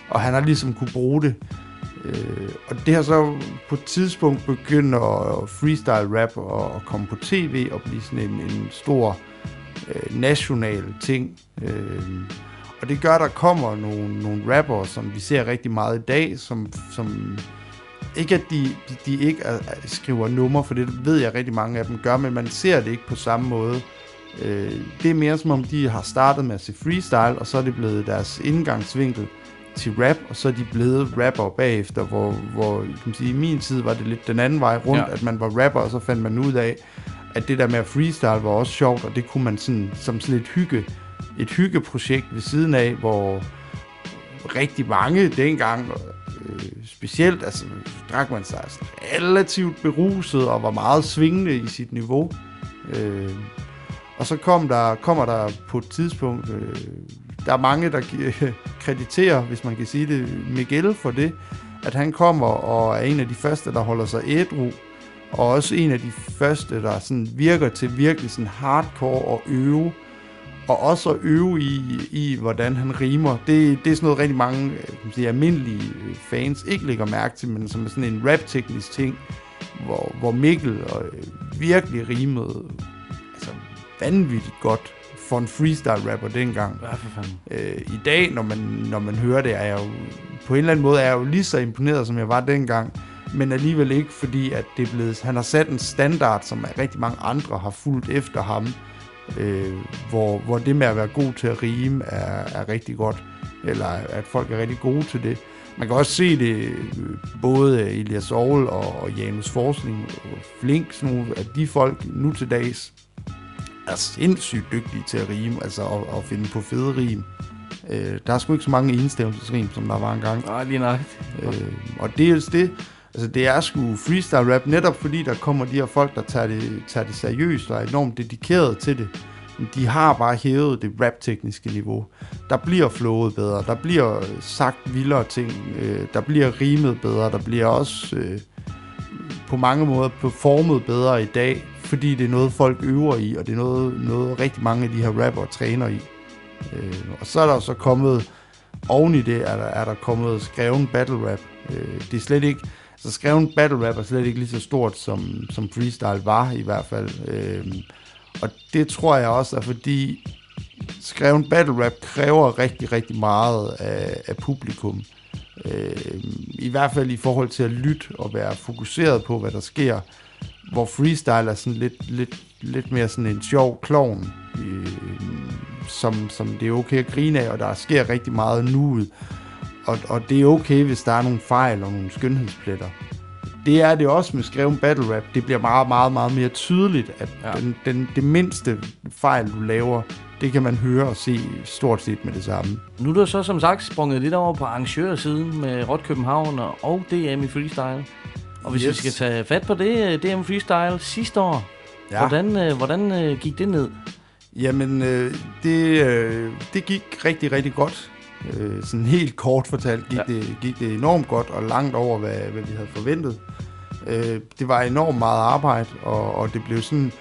Og han har ligesom kunne bruge det. Øh, og det har så på et tidspunkt begyndt at freestyle rap og, og komme på tv og blive sådan en, en stor øh, national ting. Øh, og det gør, at der kommer nogle, nogle rapper, som vi ser rigtig meget i dag, som, som ikke at de, de, de ikke er, er, skriver numre, for det ved jeg rigtig mange af dem gør, men man ser det ikke på samme måde. Øh, det er mere som om, de har startet med at se freestyle, og så er det blevet deres indgangsvinkel til rap, og så er de blevet rapper bagefter, hvor, hvor kan man sige, i min tid var det lidt den anden vej rundt, Ja. at man var rapper, og så fandt man ud af, at det der med at freestyle var også sjovt, og det kunne man sådan, som sådan et hygge, et hyggeprojekt ved siden af, hvor rigtig mange dengang, øh, specielt, altså drak man sig altså, relativt beruset og var meget svingende i sit niveau. Øh, og så kom der, kommer der på et tidspunkt, øh, der er mange, der giver, <laughs> krediterer, hvis man kan sige det, Miguel for det, at han kommer og er en af de første, der holder sig ædru, og også en af de første, der sådan virker til virkelig sådan hardcore at øve, og også at øve i, i hvordan han rimer. Det, det er sådan noget rigtig mange øh, kan sige, almindelige øh, fans ikke lægger mærke til, men som er sådan en rap-teknisk ting, hvor, hvor Mikkel øh, virkelig rimede altså, vanvittigt godt for en freestyle-rapper dengang. Ja, for fanden. Øh, I dag, når man, når man hører det, er jeg jo på en eller anden måde er jeg jo lige så imponeret, som jeg var dengang, men alligevel ikke, fordi at det er blevet, han har sat en standard, som rigtig mange andre har fulgt efter ham, øh, hvor, hvor det med at være god til at rime er, er rigtig godt, eller at folk er rigtig gode til det. Man kan også se det øh, både Elias Aarhus og, og Janus Forsling og Flink, sådan nogle af de folk nu til dags, er sindssygt dygtige til at rime, altså at, at finde på fede rim. Øh, der er sgu ikke så mange enstavelsesrim, som der var engang. Nej, lige nok. Øh, og er det, altså det er sgu freestyle rap, netop fordi der kommer de her folk, der tager det, tager det seriøst og er enormt dedikeret til det. De har bare hævet det rap-tekniske niveau. Der bliver flowet bedre, der bliver sagt vildere ting, øh, der bliver rimet bedre, der bliver også øh, på mange måder performet bedre i dag, fordi det er noget, folk øver i, og det er noget, noget rigtig mange af de her rapper træner i. Øh, og så er der så kommet, oven i det, er der, er der kommet skreven battle rap. Øh, det er slet ikke, så skreven battle rap er slet ikke lige så stort, som, som freestyle var i hvert fald. Øh, og det tror jeg også er fordi, skreven battle rap kræver rigtig, rigtig meget af, af publikum. Øh, I hvert fald i forhold til at lytte og være fokuseret på, hvad der sker. Hvor freestyle er sådan lidt, lidt, lidt mere sådan en sjov klovn, øh, som, som det er okay at grine af, og der sker rigtig meget nuet. Og, og det er okay, hvis der er nogle fejl og nogle skønhedspletter. Det er det også med skreven battle rap. Det bliver meget, meget, meget mere tydeligt, at ja. den, den, det mindste fejl, du laver, det kan man høre og se stort set med det samme. Nu er du så som sagt sprunget lidt over på arrangørsiden med Rot København og- og DM i freestyle. Og hvis yes. vi skal tage fat på det, øh, DM freestyle sidste år, ja. Hvordan, øh, hvordan øh, gik det ned? Jamen, øh, det, øh, det gik rigtig, rigtig godt. Øh, sådan helt kort fortalt gik, ja. det, gik det enormt godt, og langt over, hvad, hvad vi havde forventet. Øh, det var enormt meget arbejde, og, og det blev sådan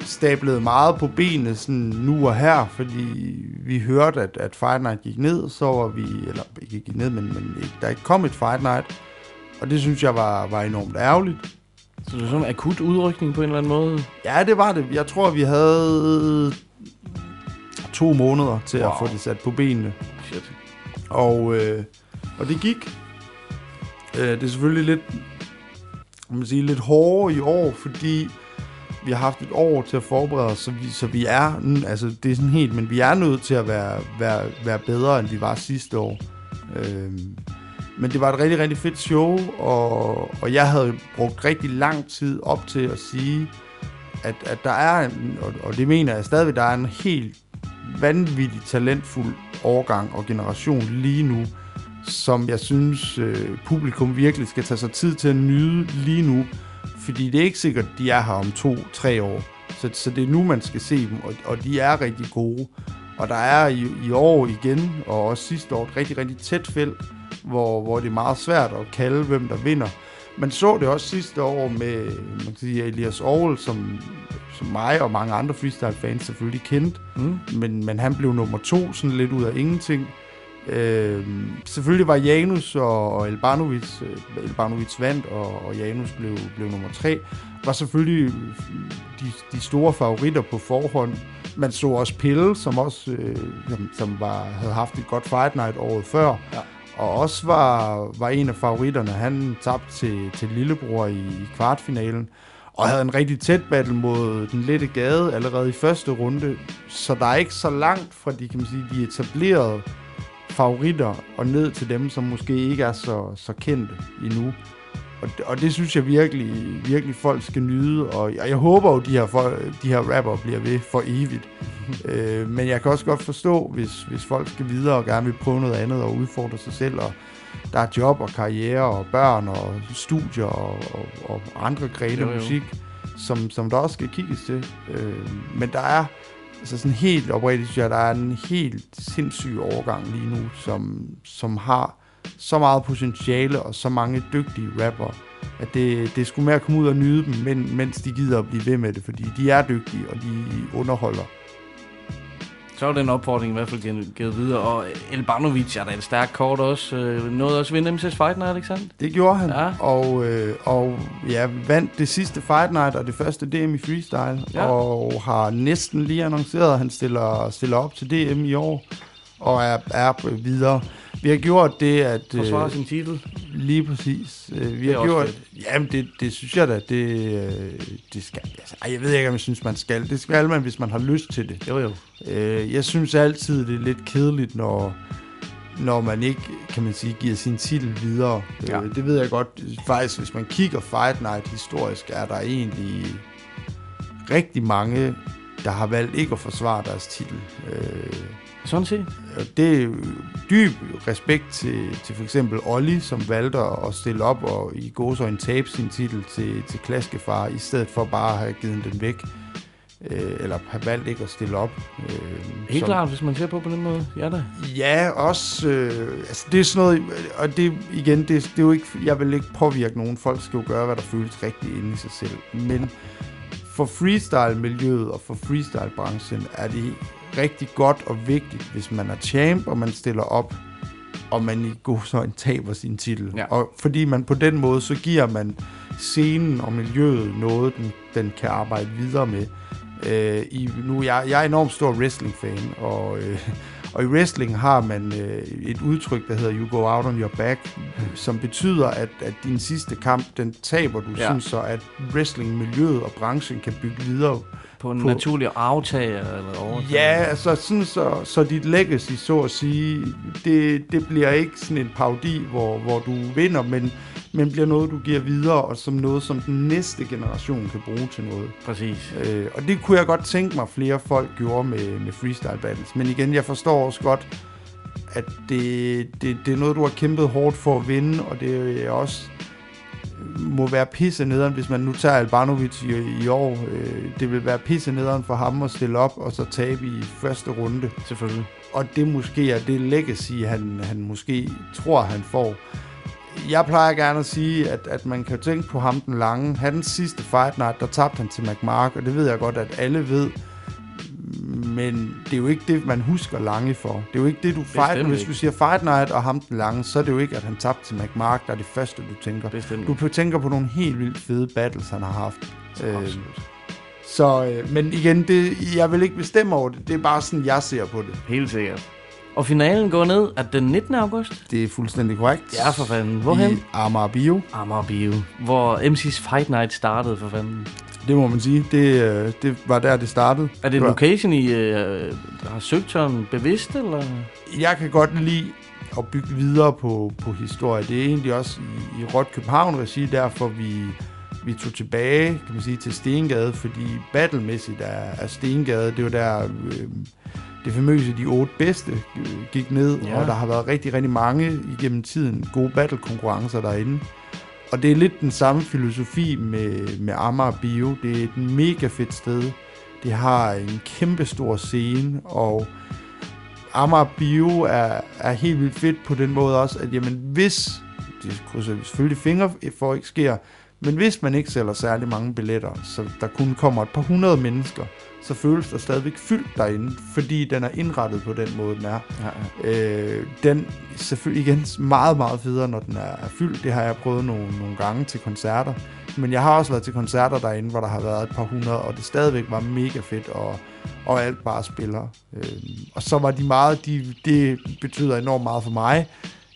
stablet meget på benene sådan nu og her, fordi vi hørte, at, at Fight Night gik ned, så var vi, eller ikke gik ned, men, men der ikke kom et Fight Night, og det synes jeg var, var enormt ærgerligt. Så det er sådan en akut udrykning på en eller anden måde? Ja, det var det. Jeg tror, vi havde to måneder til wow. at få det sat på benene. Shit. Og, øh, og det gik. Øh, det er selvfølgelig lidt, man sige, lidt hårdere i år, fordi vi har haft et år til at forberede os, så vi, så vi er, altså det er sådan helt, men vi er nødt til at være, være, være bedre, end vi var sidste år. Øh, men det var et rigtig, rigtig fedt show, og, og jeg havde brugt rigtig lang tid op til at sige, at, at der er, en, og, og det mener jeg stadigvæk, der er en helt vanvittig talentfuld årgang og generation lige nu, som jeg synes, øh, publikum virkelig skal tage sig tid til at nyde lige nu. Fordi det er ikke sikkert, at de er her om to-tre år. Så, så det er nu, man skal se dem, og, og de er rigtig gode. Og der er i, i år igen, og også sidste år, et rigtig, rigtig tæt felt, hvor, hvor det er meget svært at kalde, hvem der vinder. Man så det også sidste år med man kan sige, Elias Aarhus, som, som mig og mange andre freestyle-fans selvfølgelig kendte. Mm. Men, men han blev nummer to, sådan lidt ud af ingenting. Øh, selvfølgelig var Janus og, og Elbanovic, øh, Elbanovic vandt, og, og Janus blev, blev nummer tre. Var selvfølgelig de, de store favoritter på forhånd. Man så også Pille, som også øh, som, som var, havde haft et godt fight night året før. Ja. Og også var, var en af favoritterne. Han tabte til, til Lillebror i, i kvartfinalen. Og havde en rigtig tæt battle mod den lette gade allerede i første runde. Så der er ikke så langt fra de, kan man sige, de etablerede favoritter og ned til dem, som måske ikke er så, så kendte endnu. Og, det- og det synes jeg virkelig, virkelig folk skal nyde, og jeg, jeg håber jo, de her, folk, de her rapper bliver ved for evigt. <laughs> øh, men jeg kan også godt forstå, hvis, hvis folk skal videre og gerne vil prøve noget andet og udfordre sig selv, og der er job og karriere og børn og studier og, og, og andre grene af musik, som, som der også skal kigges til. Øh, men der er altså sådan helt oprigtigt, synes jeg, der er en helt sindssyg overgang lige nu, som, som har så meget potentiale og så mange dygtige rapper, at det, det skulle med at komme ud og nyde dem, men, mens de gider at blive ved med det, fordi de er dygtige, og de underholder. Så var den opfordring i hvert fald givet, videre. Og Elbanovic er da en stærk kort også. Øh, nåede også at vinde MC's Fight Night, ikke sandt? Det gjorde han, Ja. og, øh, og ja, vandt det sidste Fight Night og det første DM i freestyle, Ja. og har næsten lige annonceret, at han stiller, stiller op til DM i år, og er, er videre. Vi har gjort det, at... Forsvare sin titel. Lige præcis. Øh, vi Det har gjort... fedt. Jamen, det, det synes jeg da, det, øh, det skal... Altså, ej, jeg ved ikke, om jeg synes, man skal. Det skal man, hvis man har lyst til det. Jo, jo. Øh, jeg synes altid, det er lidt kedeligt, når, når man ikke, kan man sige, giver sin titel videre. Ja. Øh, det ved jeg godt. Faktisk, hvis man kigger Fight Night historisk, er der egentlig rigtig mange, der har valgt ikke at forsvare deres titel. Øh, Sådan set. det er dyb respekt til, til for eksempel Olli, som valgte at stille op og i gåsøjne tabe sin titel til, til Klaskefar, i stedet for bare at have givet den væk Øh, eller har valgt ikke at stille op. Øh, Helt som- klart, hvis man ser på på den måde. Ja da. Ja, også... Øh, altså, det er sådan noget... Og det, igen, det, det er jo ikke... Jeg vil ikke påvirke nogen. Folk skal jo gøre, hvad der føles rigtigt inde i sig selv. Men for freestyle-miljøet og for freestyle-branchen er det rigtig godt og vigtigt, hvis man er champ, og man stiller op, og man i god så taber sin titel. Ja. Og fordi man på den måde, så giver man scenen og miljøet noget, den, den kan arbejde videre med. Øh, i, nu, jeg, jeg er enormt stor wrestling-fan, og, øh, og i wrestling har man øh, et udtryk, der hedder you go out on your back, som betyder, at, at din sidste kamp, den taber du, Ja. synes så, at wrestling-miljøet og branchen kan bygge videre På en naturlig aftager eller overtager. Ja, altså sådan så, så dit legacy, så at sige, det, det bliver ikke sådan en parodi, hvor, hvor du vinder, men, men bliver noget, du giver videre, og som noget, som den næste generation kan bruge til noget. Præcis. Øh, og det kunne jeg godt tænke mig, flere folk gjorde med, med freestyle battles. Men igen, jeg forstår også godt, at det, det, det er noget, du har kæmpet hårdt for at vinde, og det er også må være pisse nederen, hvis man nu tager Albanovic i, i år. Øh, det vil være pisse nederen for ham at stille op og så tabe i første runde. Selvfølgelig. Og det måske er det legacy, han, han måske tror, han får. Jeg plejer gerne at sige, at, at man kan tænke på ham den lange. Hans sidste fight night, der tabte han til McMark, og det ved jeg godt, at alle ved. Men det er jo ikke det, man husker Lange for. Det er jo ikke det, du fight. Bestemt Hvis ikke. du siger Fight Night og ham den lange, så er det jo ikke, at han tabte til McMark, der er det første, du tænker. Bestemt. Du tænker på nogle helt vildt fede battles, han har haft. Øh, Absolut. så, øh, men igen, det, jeg vil ikke bestemme over det. Det er bare sådan, jeg ser på det. Helt sikkert. Og finalen går ned at den 19. august. Det er fuldstændig korrekt. Ja, for fanden. Hvorhen? I Amager Bio. Amager Bio. Hvor MC's Fight Night startede, for fanden. Det må man sige. Det, øh, det var der, det startede. Er det en location, I øh, har søgt sådan bevidst, eller? Jeg kan godt lide at bygge videre på, på historie. Det er egentlig også i, i Rot København-regi, derfor vi, vi tog tilbage kan man sige, til Stengade, fordi battlemæssigt er, er Stengade, det var der øh, det famøse De Otte Bedste øh, gik ned, Ja. og der har været rigtig, rigtig mange igennem tiden gode battle-konkurrencer derinde. Og det er lidt den samme filosofi med, med Amager Bio. Det er et mega fedt sted. Det har en kæmpe stor scene, og Amager Bio er, er helt vildt fedt på den måde også, at jamen, hvis, det krydser vi selvfølgelig fingre for ikke sker, men hvis man ikke sælger særlig mange billetter, så der kun kommer et par hundrede mennesker, så føles der stadigvæk fyldt derinde, fordi den er indrettet på den måde, den er. Ja, Øh, den selvfølgelig igen meget, meget federe, når den er, er fyldt. Det har jeg prøvet nogle, nogle gange til koncerter. Men jeg har også været til koncerter derinde, hvor der har været et par hundrede, og det stadigvæk var mega fedt, og, og alt bare spiller. Øh, og så var de meget, de, det betyder enormt meget for mig.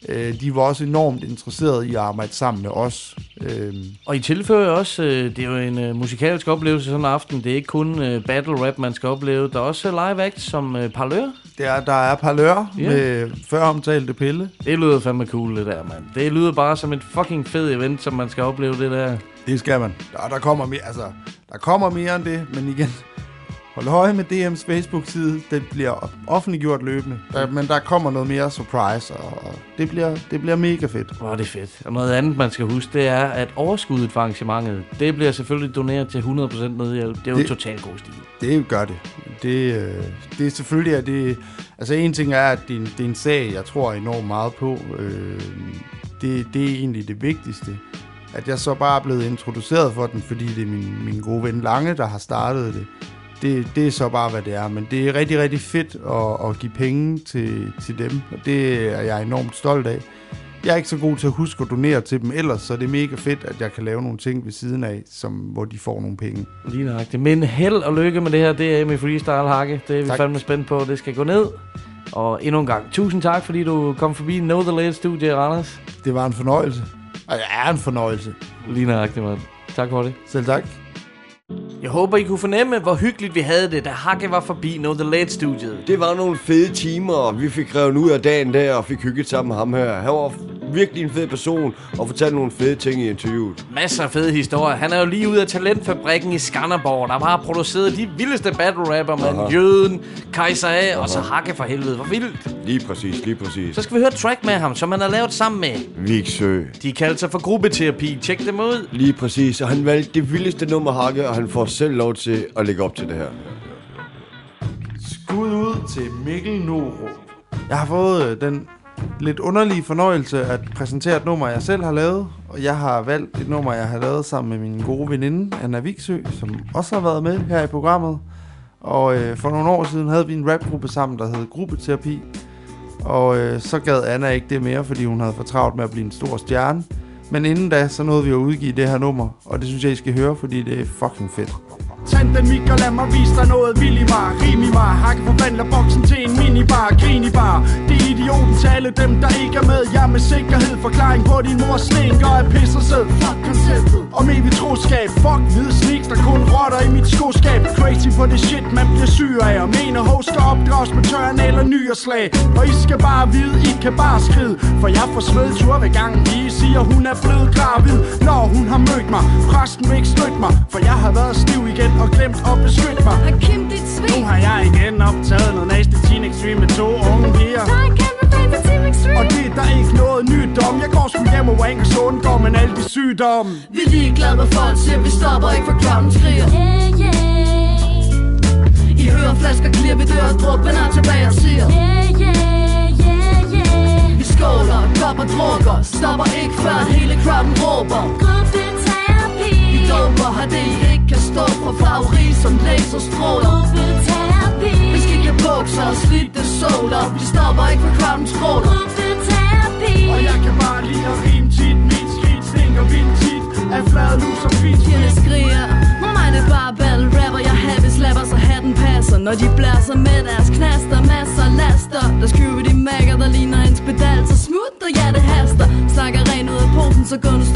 Øh, de var også enormt interesserede i at arbejde sammen med os. Øh, Og I tilføjer også, øh, det er jo en øh, musikalsk oplevelse sådan en aften. Det er ikke kun øh, battle rap, man skal opleve. Der er også øh, live act som øh, parlør. der, der er parlør yeah. med før omtalte pille. Det lyder fandme cool, det der, mand. Det lyder bare som et fucking fed event, som man skal opleve det der. Det skal man. Der, der kommer mere, altså, der kommer mere end det, men igen, hold øje med DM's Facebook-side. Den bliver offentliggjort løbende. Der, men der kommer noget mere surprise, og og det bliver, det bliver mega fedt. Hvor er det fedt. Og noget andet, man skal huske, det er, at overskuddet for arrangementet, det bliver selvfølgelig doneret til 100% nødhjælp. Det er jo Det- totalt god stil. Det gør det. Det, øh, det er selvfølgelig, at det... Altså en ting er, at det er en, det er en sag, jeg tror enormt meget på. Øh, det, det er egentlig det vigtigste. At jeg så bare er blevet introduceret for den, fordi det er min, min gode ven Lange, der har startet det. Det, det er så bare, hvad det er. Men det er rigtig, rigtig fedt at, at give penge til, til dem, og det er jeg enormt stolt af. Jeg er ikke så god til at huske at donere til dem ellers, så det er mega fedt, at jeg kan lave nogle ting ved siden af, som, hvor de får nogle penge. Lige nøjagtigt. Men held og lykke med det her DM i Freestyle Hakke. Det er vi Tak. fandme spændt på. Det skal gå ned. Og endnu en gang, tusind tak, fordi du kom forbi Know The Late Studie, Randers. Det var en fornøjelse. Og det er en fornøjelse. Lige nøjagtigt, mand. Tak for det. Selv tak. Jeg håber, I kunne fornemme, hvor hyggeligt vi havde det, da Hakke var forbi No The Late Studiet. Det var nogle fede timer, og vi fik revet ud af dagen der, og fik hygget sammen med ham her. Han var virkelig en fed person, og fortalte nogle fede ting i interviewet. Masser af fede historier. Han er jo lige ude af talentfabrikken i Skanderborg, der har produceret de vildeste battle rapper med Aha. Jøden, Kaiser A og så Hakke for helvede. Hvor vildt. Lige præcis, lige præcis. Så skal vi høre track med ham, som han har lavet sammen med. Viksø. De kalder sig for gruppeterapi. Tjek dem ud. Lige præcis, og han valgte det vildeste nummer hakke, og han får selv lov til at lægge op til det her. Skud ud til Mikkel Norup. Jeg har fået øh, den lidt underlige fornøjelse at præsentere et nummer, jeg selv har lavet. Og jeg har valgt et nummer, jeg har lavet sammen med min gode veninde, Anna Viksø, som også har været med her i programmet. Og øh, for nogle år siden havde vi en rapgruppe sammen, der hed Gruppeterapi. Og øh, så gad Anna ikke det mere, fordi hun havde for travlt med at blive en stor stjerne. Men inden da, så nåede vi at udgive det her nummer, og det synes jeg, I skal høre, fordi det er fucking fedt. Tand den og lad mig vise dig noget. Vild i mig Rim i mig, hakke forvandler boksen til en minibar Grin i bar, det er idioten til alle dem der ikke er med. Jeg er med sikkerhed forklaring på din mors slinker af pis og sæd Fuck konceptet. Om evigt troskab, fuck hvide sneaks der kun rotter i mit skoskab. Crazy for det shit man bliver syg af. Og mener hos skal opdrages med tørn eller nyerslag Og I skal bare vide, I kan bare skride. For jeg får svedtur ved gangen. I siger hun er blevet gravid Når hun har mødt mig, præsten vil ikke støtte mig For jeg har været stiv igen og glemt at beskytte mig Og Kim, dit svin. Nu har jeg igen optaget noget næste Teen Extreme med to unge piger Der er en kæmpe fan for Team Extreme. Og det er der ikke noget nyt om Jeg går sgu hjem og wanker så undgår man alle de sygdomme Vi er ligeglade med folk siger, vi stopper ikke for crowden skriger Yeah, yeah. I hører flasker klirr, vi dør og dråben er tilbage og siger Yeah, yeah, yeah, yeah. Vi skåler, kopper drukker, stopper ikke før hele crowden råber Gruppeterapi. Vi doper, har det kan stå for farveri som laserstråler. Gruppeterapi. Vi skal ikke have bukser og slidte såler. Vi stopper ikke for crowden stråler Gruppeterapi. Og jeg kan bare lide at rime tit. Mit skridt stinker vildt tit. Af flade lus og fint Pigerne skriger. Det er bare battle rapper? Jeg happy slapper så hatten passer. Når de blæser med deres knaster Masser laster. Der skyver de mækker Der ligner en pedal Så smut og ja det haster. Snakker rent ud af posen Så går du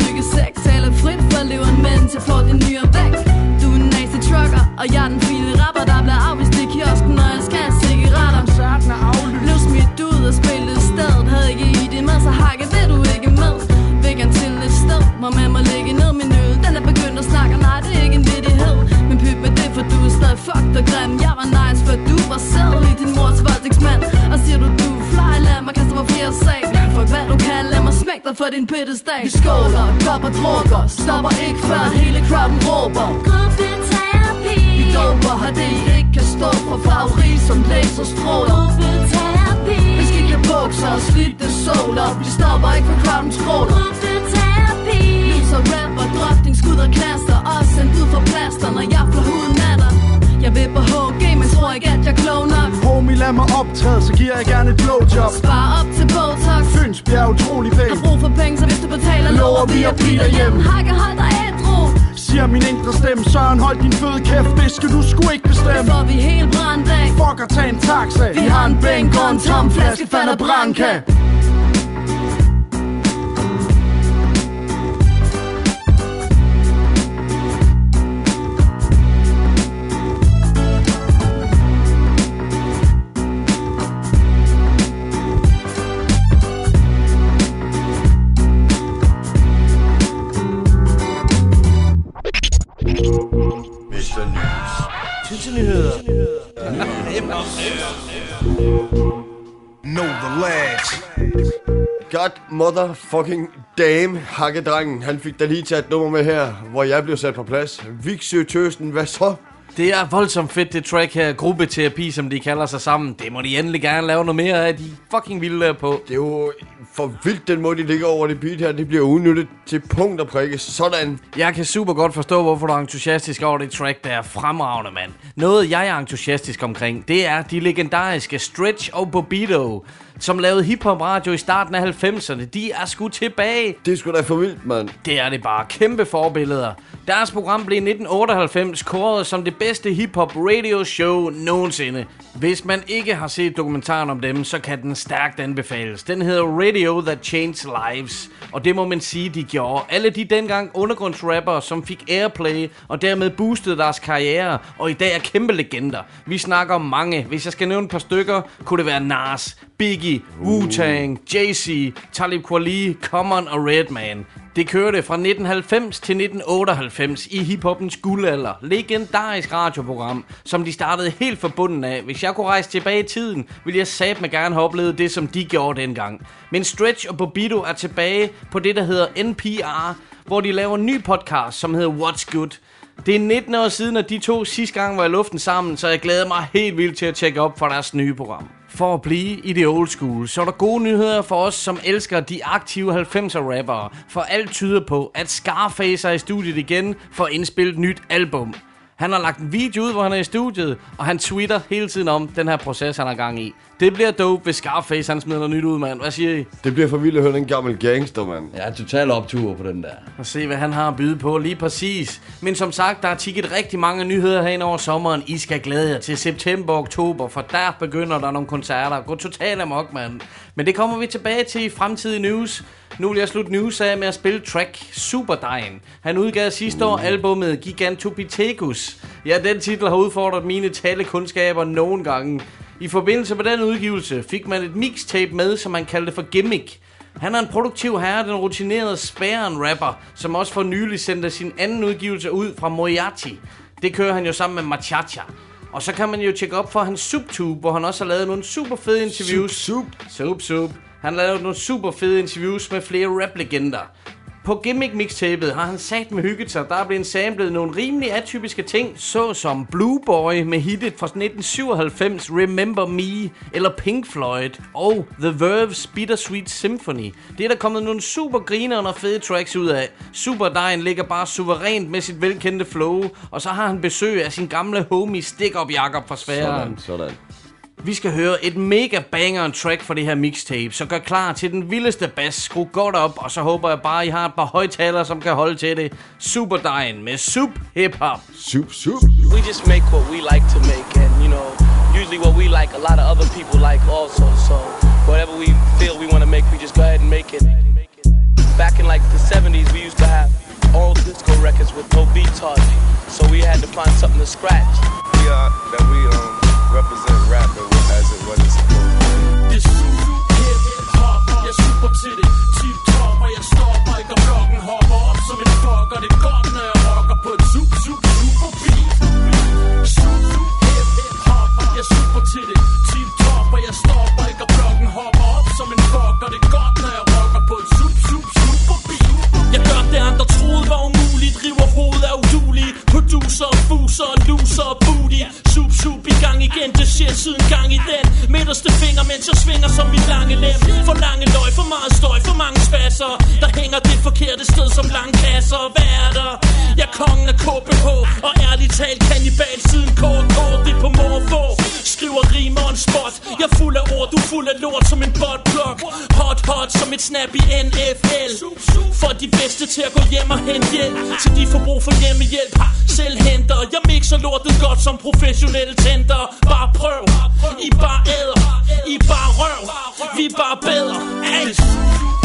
råber Gruppeterapi. Vi doper har det I ikke kan stå for Farveri som laserstråler. Gruppeterapi. Vi skal ikke bukser og slidte såler. Vi stopper ikke for crowden stråler Gruppeterapi. Lys og rap og drøfting, skud og knaster. Også sendt ud for plaster, når jeg flår huden af dig. Jeg vil på HG, men tror ikke at jeg er klog nok. Homie lad mig optræde Så giver jeg gerne et blowjob. Spar op til Botox. Fyns bjerg utrolig pæn. Har brug for penge, så hvis du betaler Lover vi at blive derhjemme. Hakke, hold dig Siger min indre stemme Søren hold din fede kæft Det skal du sgu ikke bestemme. For vi helt brændt af. Fuck at tage en taxa. Vi har en bænk og en tom flaske Falder branca motherfucking damn, hakkedrengen. Han fik da lige taget et nummer med her, hvor jeg blev sat på plads. Viksø Tøsten, hvad så? Det er voldsomt fedt, det track her. Gruppeterapi, som de kalder sig sammen. Det må de endelig gerne lave noget mere af. De fucking vilde på. Det er jo for vildt, den måde, de ligger over det beat her. Det bliver udnyttet til punkt og prikke. Sådan. Jeg kan super godt forstå, hvorfor du er entusiastisk over det track, der er fremragende, mand. Noget, jeg er entusiastisk omkring, det er de legendariske Stretch og Bobito, som lavede hiphop radio i starten af 90'erne. De er sgu tilbage. Det er sgu da for vildt, mand. Det er det bare. Kæmpe forbilleder. Deres program blev i 1998 kåret som det bedste hiphop radio show nogensinde. Hvis man ikke har set dokumentaren om dem, så kan den stærkt anbefales. Den hedder Radio That Changed Lives, og det må man sige, de gjorde. Alle de dengang undergrundsrapper, som fik airplay og dermed boostede deres karriere, og i dag er kæmpe legender. Vi snakker om mange. Hvis jeg skal nævne et par stykker, kunne det være Nas, Biggie, Wu-Tang, Jay-Z, Talib Kweli, Common og Redman. Det kørte fra 1990 til 1998 i hiphoppens guldalder. Legendarisk radioprogram, som de startede helt fra bunden af. Hvis jeg kunne rejse tilbage i tiden, ville jeg satme gerne have oplevet det, som de gjorde dengang. Men Stretch og Bobito er tilbage på det, der hedder NPR, hvor de laver en ny podcast, som hedder What's Good. Det er 19 år siden, at de to sidste gang var i luften sammen, så jeg glæder mig helt vildt til at tjekke op for deres nye program. For at blive i det old school, så er der gode nyheder for os, som elsker de aktive 90'er rappere. For alt tyder på, at Scarface er i studiet igen for at indspille et nyt album. Han har lagt en video ud, hvor han er i studiet, og han tweeter hele tiden om den her proces, han har gang i. Det bliver dope, hvis Scarface han smider noget nyt ud, mand. Hvad siger I? Det bliver for vildt at høre den gammel gangster, mand. Ja, total optur på den der. Og se, hvad han har at byde på lige præcis. Men som sagt, der er tikket rigtig mange nyheder herinde over sommeren. I skal glæde jer til september og oktober, for der begynder der nogle koncerter. Gå totalt amok, mand. Men det kommer vi tilbage til i fremtidige news. Nu vil jeg slutte news af med at spille track Superdejen. Han udgav sidste år albumet Gigantopithecus. Ja, den titel har udfordret mine talekundskaber nogle gange. I forbindelse med den udgivelse fik man et mixtape med, som man kaldte for Gimmick. Han er en produktiv herre, den rutinerede spæren rapper, som også for nylig sendte sin anden udgivelse ud fra Moriarty. Det kører han jo sammen med Machacha. Og så kan man jo tjekke op for hans SubTube, hvor han også har lavet nogle super fede interviews. Sup, Sup, sup. Han har lavet nogle super fede interviews med flere rap-legender. På gimmick mixtapet har han sat med hygget sig. Der er blevet samlet nogle rimelig atypiske ting, såsom Blue Boy med hittet fra 1997 Remember Me, eller Pink Floyd, og The Verve's Bittersweet Symphony. Det er der kommet nogle super griner og fede tracks ud af. Superdejen ligger bare suverænt med sit velkendte flow, og så har han besøg af sin gamle homie Stick Up Jakob fra Sverige. Sådan, sådan. Vi skal høre et mega banger track for det her mixtape, så gør klar til den vildeste bass. Skru godt op, og så håber jeg bare, I har et par højtalere, som kan holde til det. Superdejen med Sup Hip Hop. Sup, sup. We just make what we like to make, and you know, usually what we like, a lot of other people like also. So whatever we feel we want to make, we just go ahead and make it. Back in like the 70s, we used to have all disco records with no beat touch, so we had to find something to scratch. We are that we um represent rap as it was supposed to be. Det er super hip hop, jeg super til det. Tip top, og jeg står ikke og blokken hopper op som en fuck Og det er godt, når jeg rocker på et sup, sup, super beat. Super hip hop, jeg super til det. Tip top, og jeg står ikke og blokken hopper op som en fuck Og det er godt, når jeg rocker på et sup, sup, super beat. Jeg gør det andre troede var umuligt. River hovedet af i shit siden gang i den. Midterste finger, mens jeg svinger som mit lange lem. For lange løg, for meget støj, for mange spasser. Der hænger det forkerte sted som lange kasser Hvad er der? Jeg er kongen af KBH Og ærligt talt kannibal et snap i NFL For de bedste til at gå hjem og hente hjælp. Til de får brug for hjemmehjælp. Ha, selv henter. Jeg mixer lortet godt som professionelle tænder. Bare prøv. I bare æder. I bare røv. Vi er bare bedre. Ay.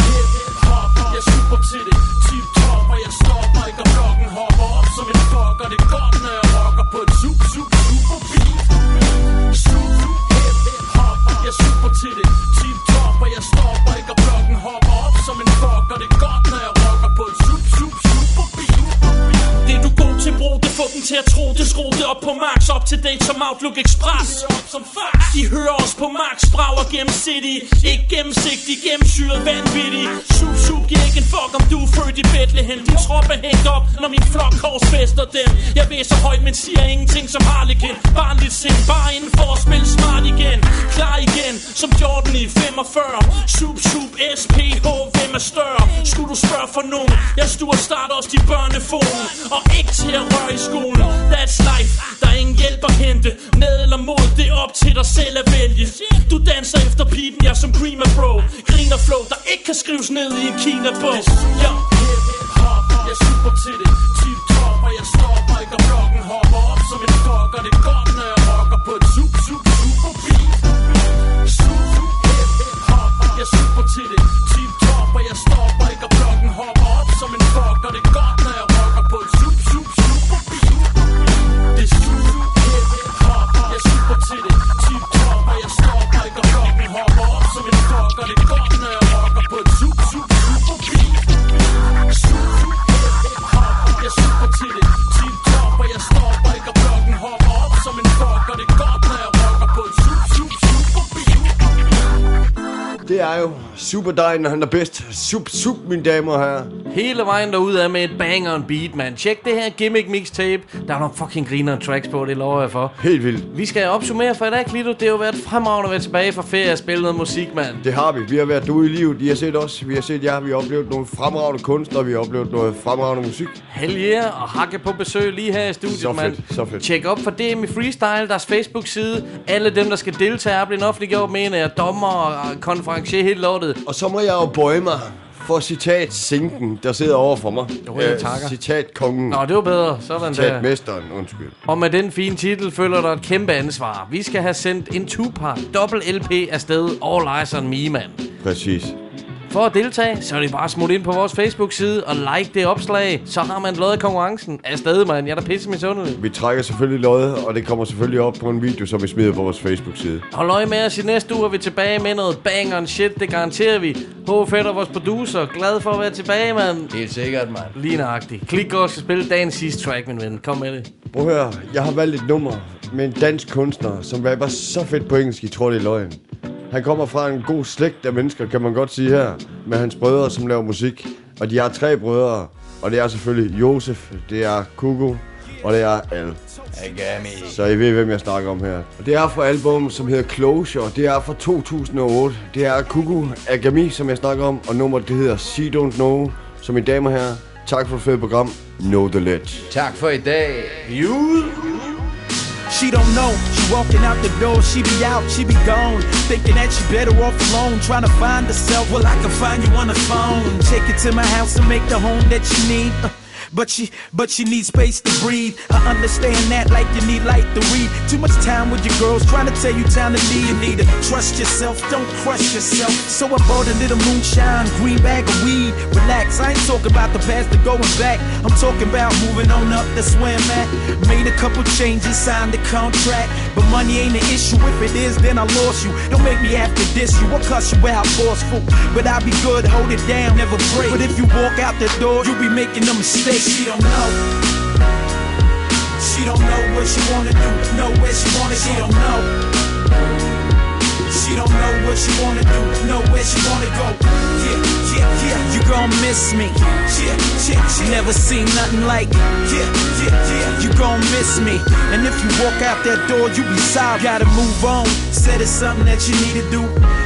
Til at tro det Skru det op på max, Op til date som Outlook Express. Som fax. De hører os på max, brager gennem city Ikke gennemsigtig, gennemsyret vanvittig Sup, sup, giver ikke en fuck om du er født i Bethlehem. Din trop er hængt op, når min flok korsfester dem Jeg ved så højt, men siger ingenting som Harlequin. Barnligt sind, bare inden for at spille smart igen. Klar igen, som Jordan i 45 Sup, sup, SPH, hvem er større? Skulle du spørge for nogen? Jeg stuer starter også de børnefone Og ikke til at røre i skolen. That's life, der er ingen hjælp at hente. Med eller mod, det er op til dig selv at vælge. Du danser efter pipen, jeg som creamer bro. Griner flow, der ikke kan skrives ned i en Kina-bog Ja, hop, jeg er super til det. Tip top, og jeg stopper ikke og blokken hopper op som en fuck Og det er superdejen, han er bedst. Sup, sup, mine damer og herrer. Hele vejen derud er med et bang on beat, man. Tjek det her gimmick mixtape. Der er nogle fucking griner tracks på, det lover jeg for. Helt vildt. Vi skal opsummere for i dag, Klito. Det har jo været fremragende at være tilbage fra ferie og spille noget musik, mand. Det har vi. Vi har været ude i livet. I har set os. Vi har set jer. Vi har oplevet nogle fremragende kunstnere. Vi har oplevet noget fremragende musik. Hell yeah, og Hakke på besøg lige her i studiet, Så mand. fedt, så fedt. Tjek op for DM i Freestyle, deres Facebook-side. Alle dem, der skal deltage, er blevet offentliggjort med en af dommer og konferencier helt lortet. Og så må jeg jo bøje mig for citat Sinken, der sidder over for mig. Jo, jeg takker. Citat Kongen. Nå, det var bedre. Sådan der. Citat Mesteren, undskyld. Og med den fine titel følger der et kæmpe ansvar. Vi skal have sendt en two-part dobbelt LP afsted. All Eyes on Me, mand. Præcis. For at deltage, så er det bare smut ind på vores Facebook-side og like det opslag. Så har man lavet konkurrencen afsted, mand. Jeg er da pisse misundelig. Vi trækker selvfølgelig lod, og det kommer selvfølgelig op på en video, som vi smider på vores Facebook-side. Hold øje med os i næste uge, er vi tilbage med noget bang on shit, det garanterer vi. H. Fætter, vores producer, glad for at være tilbage, mand. Helt sikkert, mand. Lige nøjagtigt. Klik og skal spille dagens sidste track, min ven. Kom med det. Prøv at høre, jeg har valgt et nummer med en dansk kunstner, som rapper så fedt på engelsk, I tror det er løgn. Han kommer fra en god slægt af mennesker, kan man godt sige her, med hans brødre, som laver musik. Og de har tre brødre, og det er selvfølgelig Josef, det er Kugo, og det er Al. Så I ved, hvem jeg snakker om her. Og det er fra album, som hedder Closure. Det er fra 2008. Det er Kugu Agami, som jeg snakker om. Og nummeret, det hedder She Don't Know. Så mine damer her, tak for et fedt program. Know the Ledge. Tak for i dag. You. She don't know, she walking out the door, she be out, she be gone. Thinking that she better off alone, trying to find herself. Well, I can find you on the phone. Take it to my house and make the home that you need. Uh, But she, but she needs space to breathe. I understand that like you need light to read. Too much time with your girls trying to tell you time to leave. You need to trust yourself, don't crush yourself. So I bought a little moonshine, green bag of weed. Relax, I ain't talking about the past or going back. I'm talking about moving on up the swim at. Made a couple changes, signed the contract. But money ain't an issue. If it is, then I lost you. Don't make me have to diss you or cuss you out forceful. But I'll be good, hold it down, never break. But if you walk out the door, you'll be making a mistake. She don't know. She don't know what she wanna do, know where she wanna. She don't know. She don't know what she wanna do, know where she wanna go. Yeah, yeah, yeah. You gon' miss me. Yeah, yeah, yeah. Never seen nothing like. Yeah, yeah, yeah. You gon' miss me. And if you walk out that door, you be sorry. Gotta move on. Said it's something that you need to do.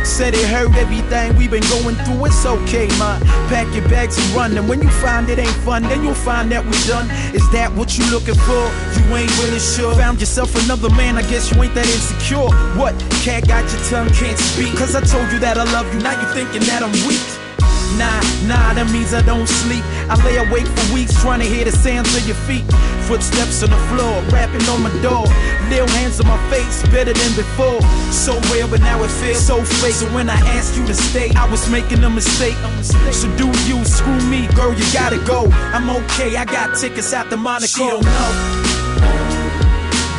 Said it hurt everything we've been going through. It's okay, man. Pack your bags and run. And when you find it ain't fun, then you'll find that we're done. Is that what you looking for? You ain't really sure. Found yourself another man. I guess you ain't that insecure. What? Cat got your tongue, can't speak. Cause I told you that I love you. Now you thinking that I'm weak. Nah, nah, that means I don't sleep. I lay awake for weeks trying to hear the sounds of your feet. Footsteps on the floor, rapping on my door. Little hands on my face, better than before. So real, but now it feels so fake. So when I asked you to stay, I was making a mistake. So do you screw me, girl? You gotta go. I'm okay, I got tickets out the Monaco. She don't know.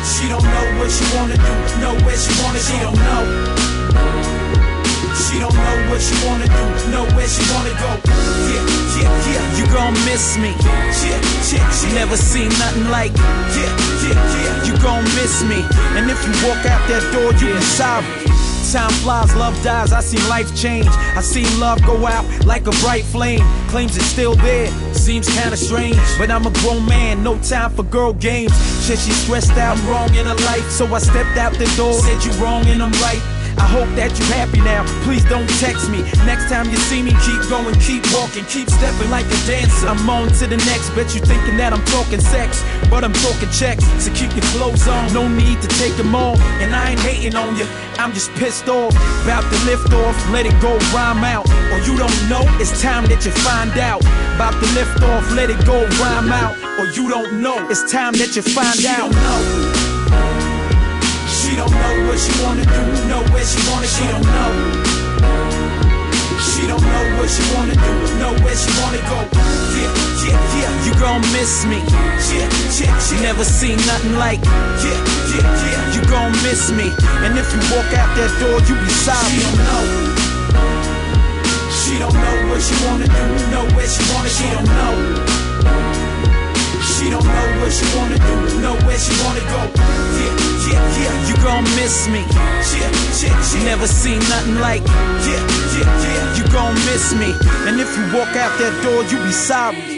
She don't know what she wanna do, know where she wanna. She don't know. She don't know what she wanna do, know where she wanna go. Yeah, yeah, yeah. You gon' miss me. Yeah, yeah. She never seen nothing like. Yeah, yeah, yeah. You gon' miss me. And if you walk out that door, you be sorry. Time flies, love dies. I seen life change. I seen love go out like a bright flame. Claims it's still there. Seems kinda strange, but I'm a grown man. No time for girl games. Shit, she's stressed out, I'm wrong in her life. So I stepped out the door, said you wrong and I'm right. I hope that you happy now. Please don't text me. Next time you see me, keep going, keep walking, keep stepping like a dancer. I'm on to the next. Bet you thinking that I'm talking sex, but I'm talking checks. So keep your clothes on. No need to take them off. And I ain't hating on you. I'm just pissed off. About to lift off. Let it go, rhyme out. Or you don't know. It's time that you find out. About to lift off. Let it go, rhyme out. Or you don't know. It's time that you find out. She don't know what she wanna do, know where she wanna. She don't know. She don't know what she wanna do, know where she wanna go. Yeah, yeah, yeah. You gon' miss me. Yeah, yeah. She never seen nothing like. Yeah, yeah, yeah. You gon' miss me. And if you walk out that door, you be sorry. She don't know. She don't know what she wanna do, know where she wanna. She don't know. She don't know what she wanna do, know where she wanna go. Yeah, yeah, yeah. You gon' miss me. Yeah, yeah, yeah. Never seen nothing like. Yeah, yeah, yeah. You gon' miss me. And if you walk out that door, you be sorry.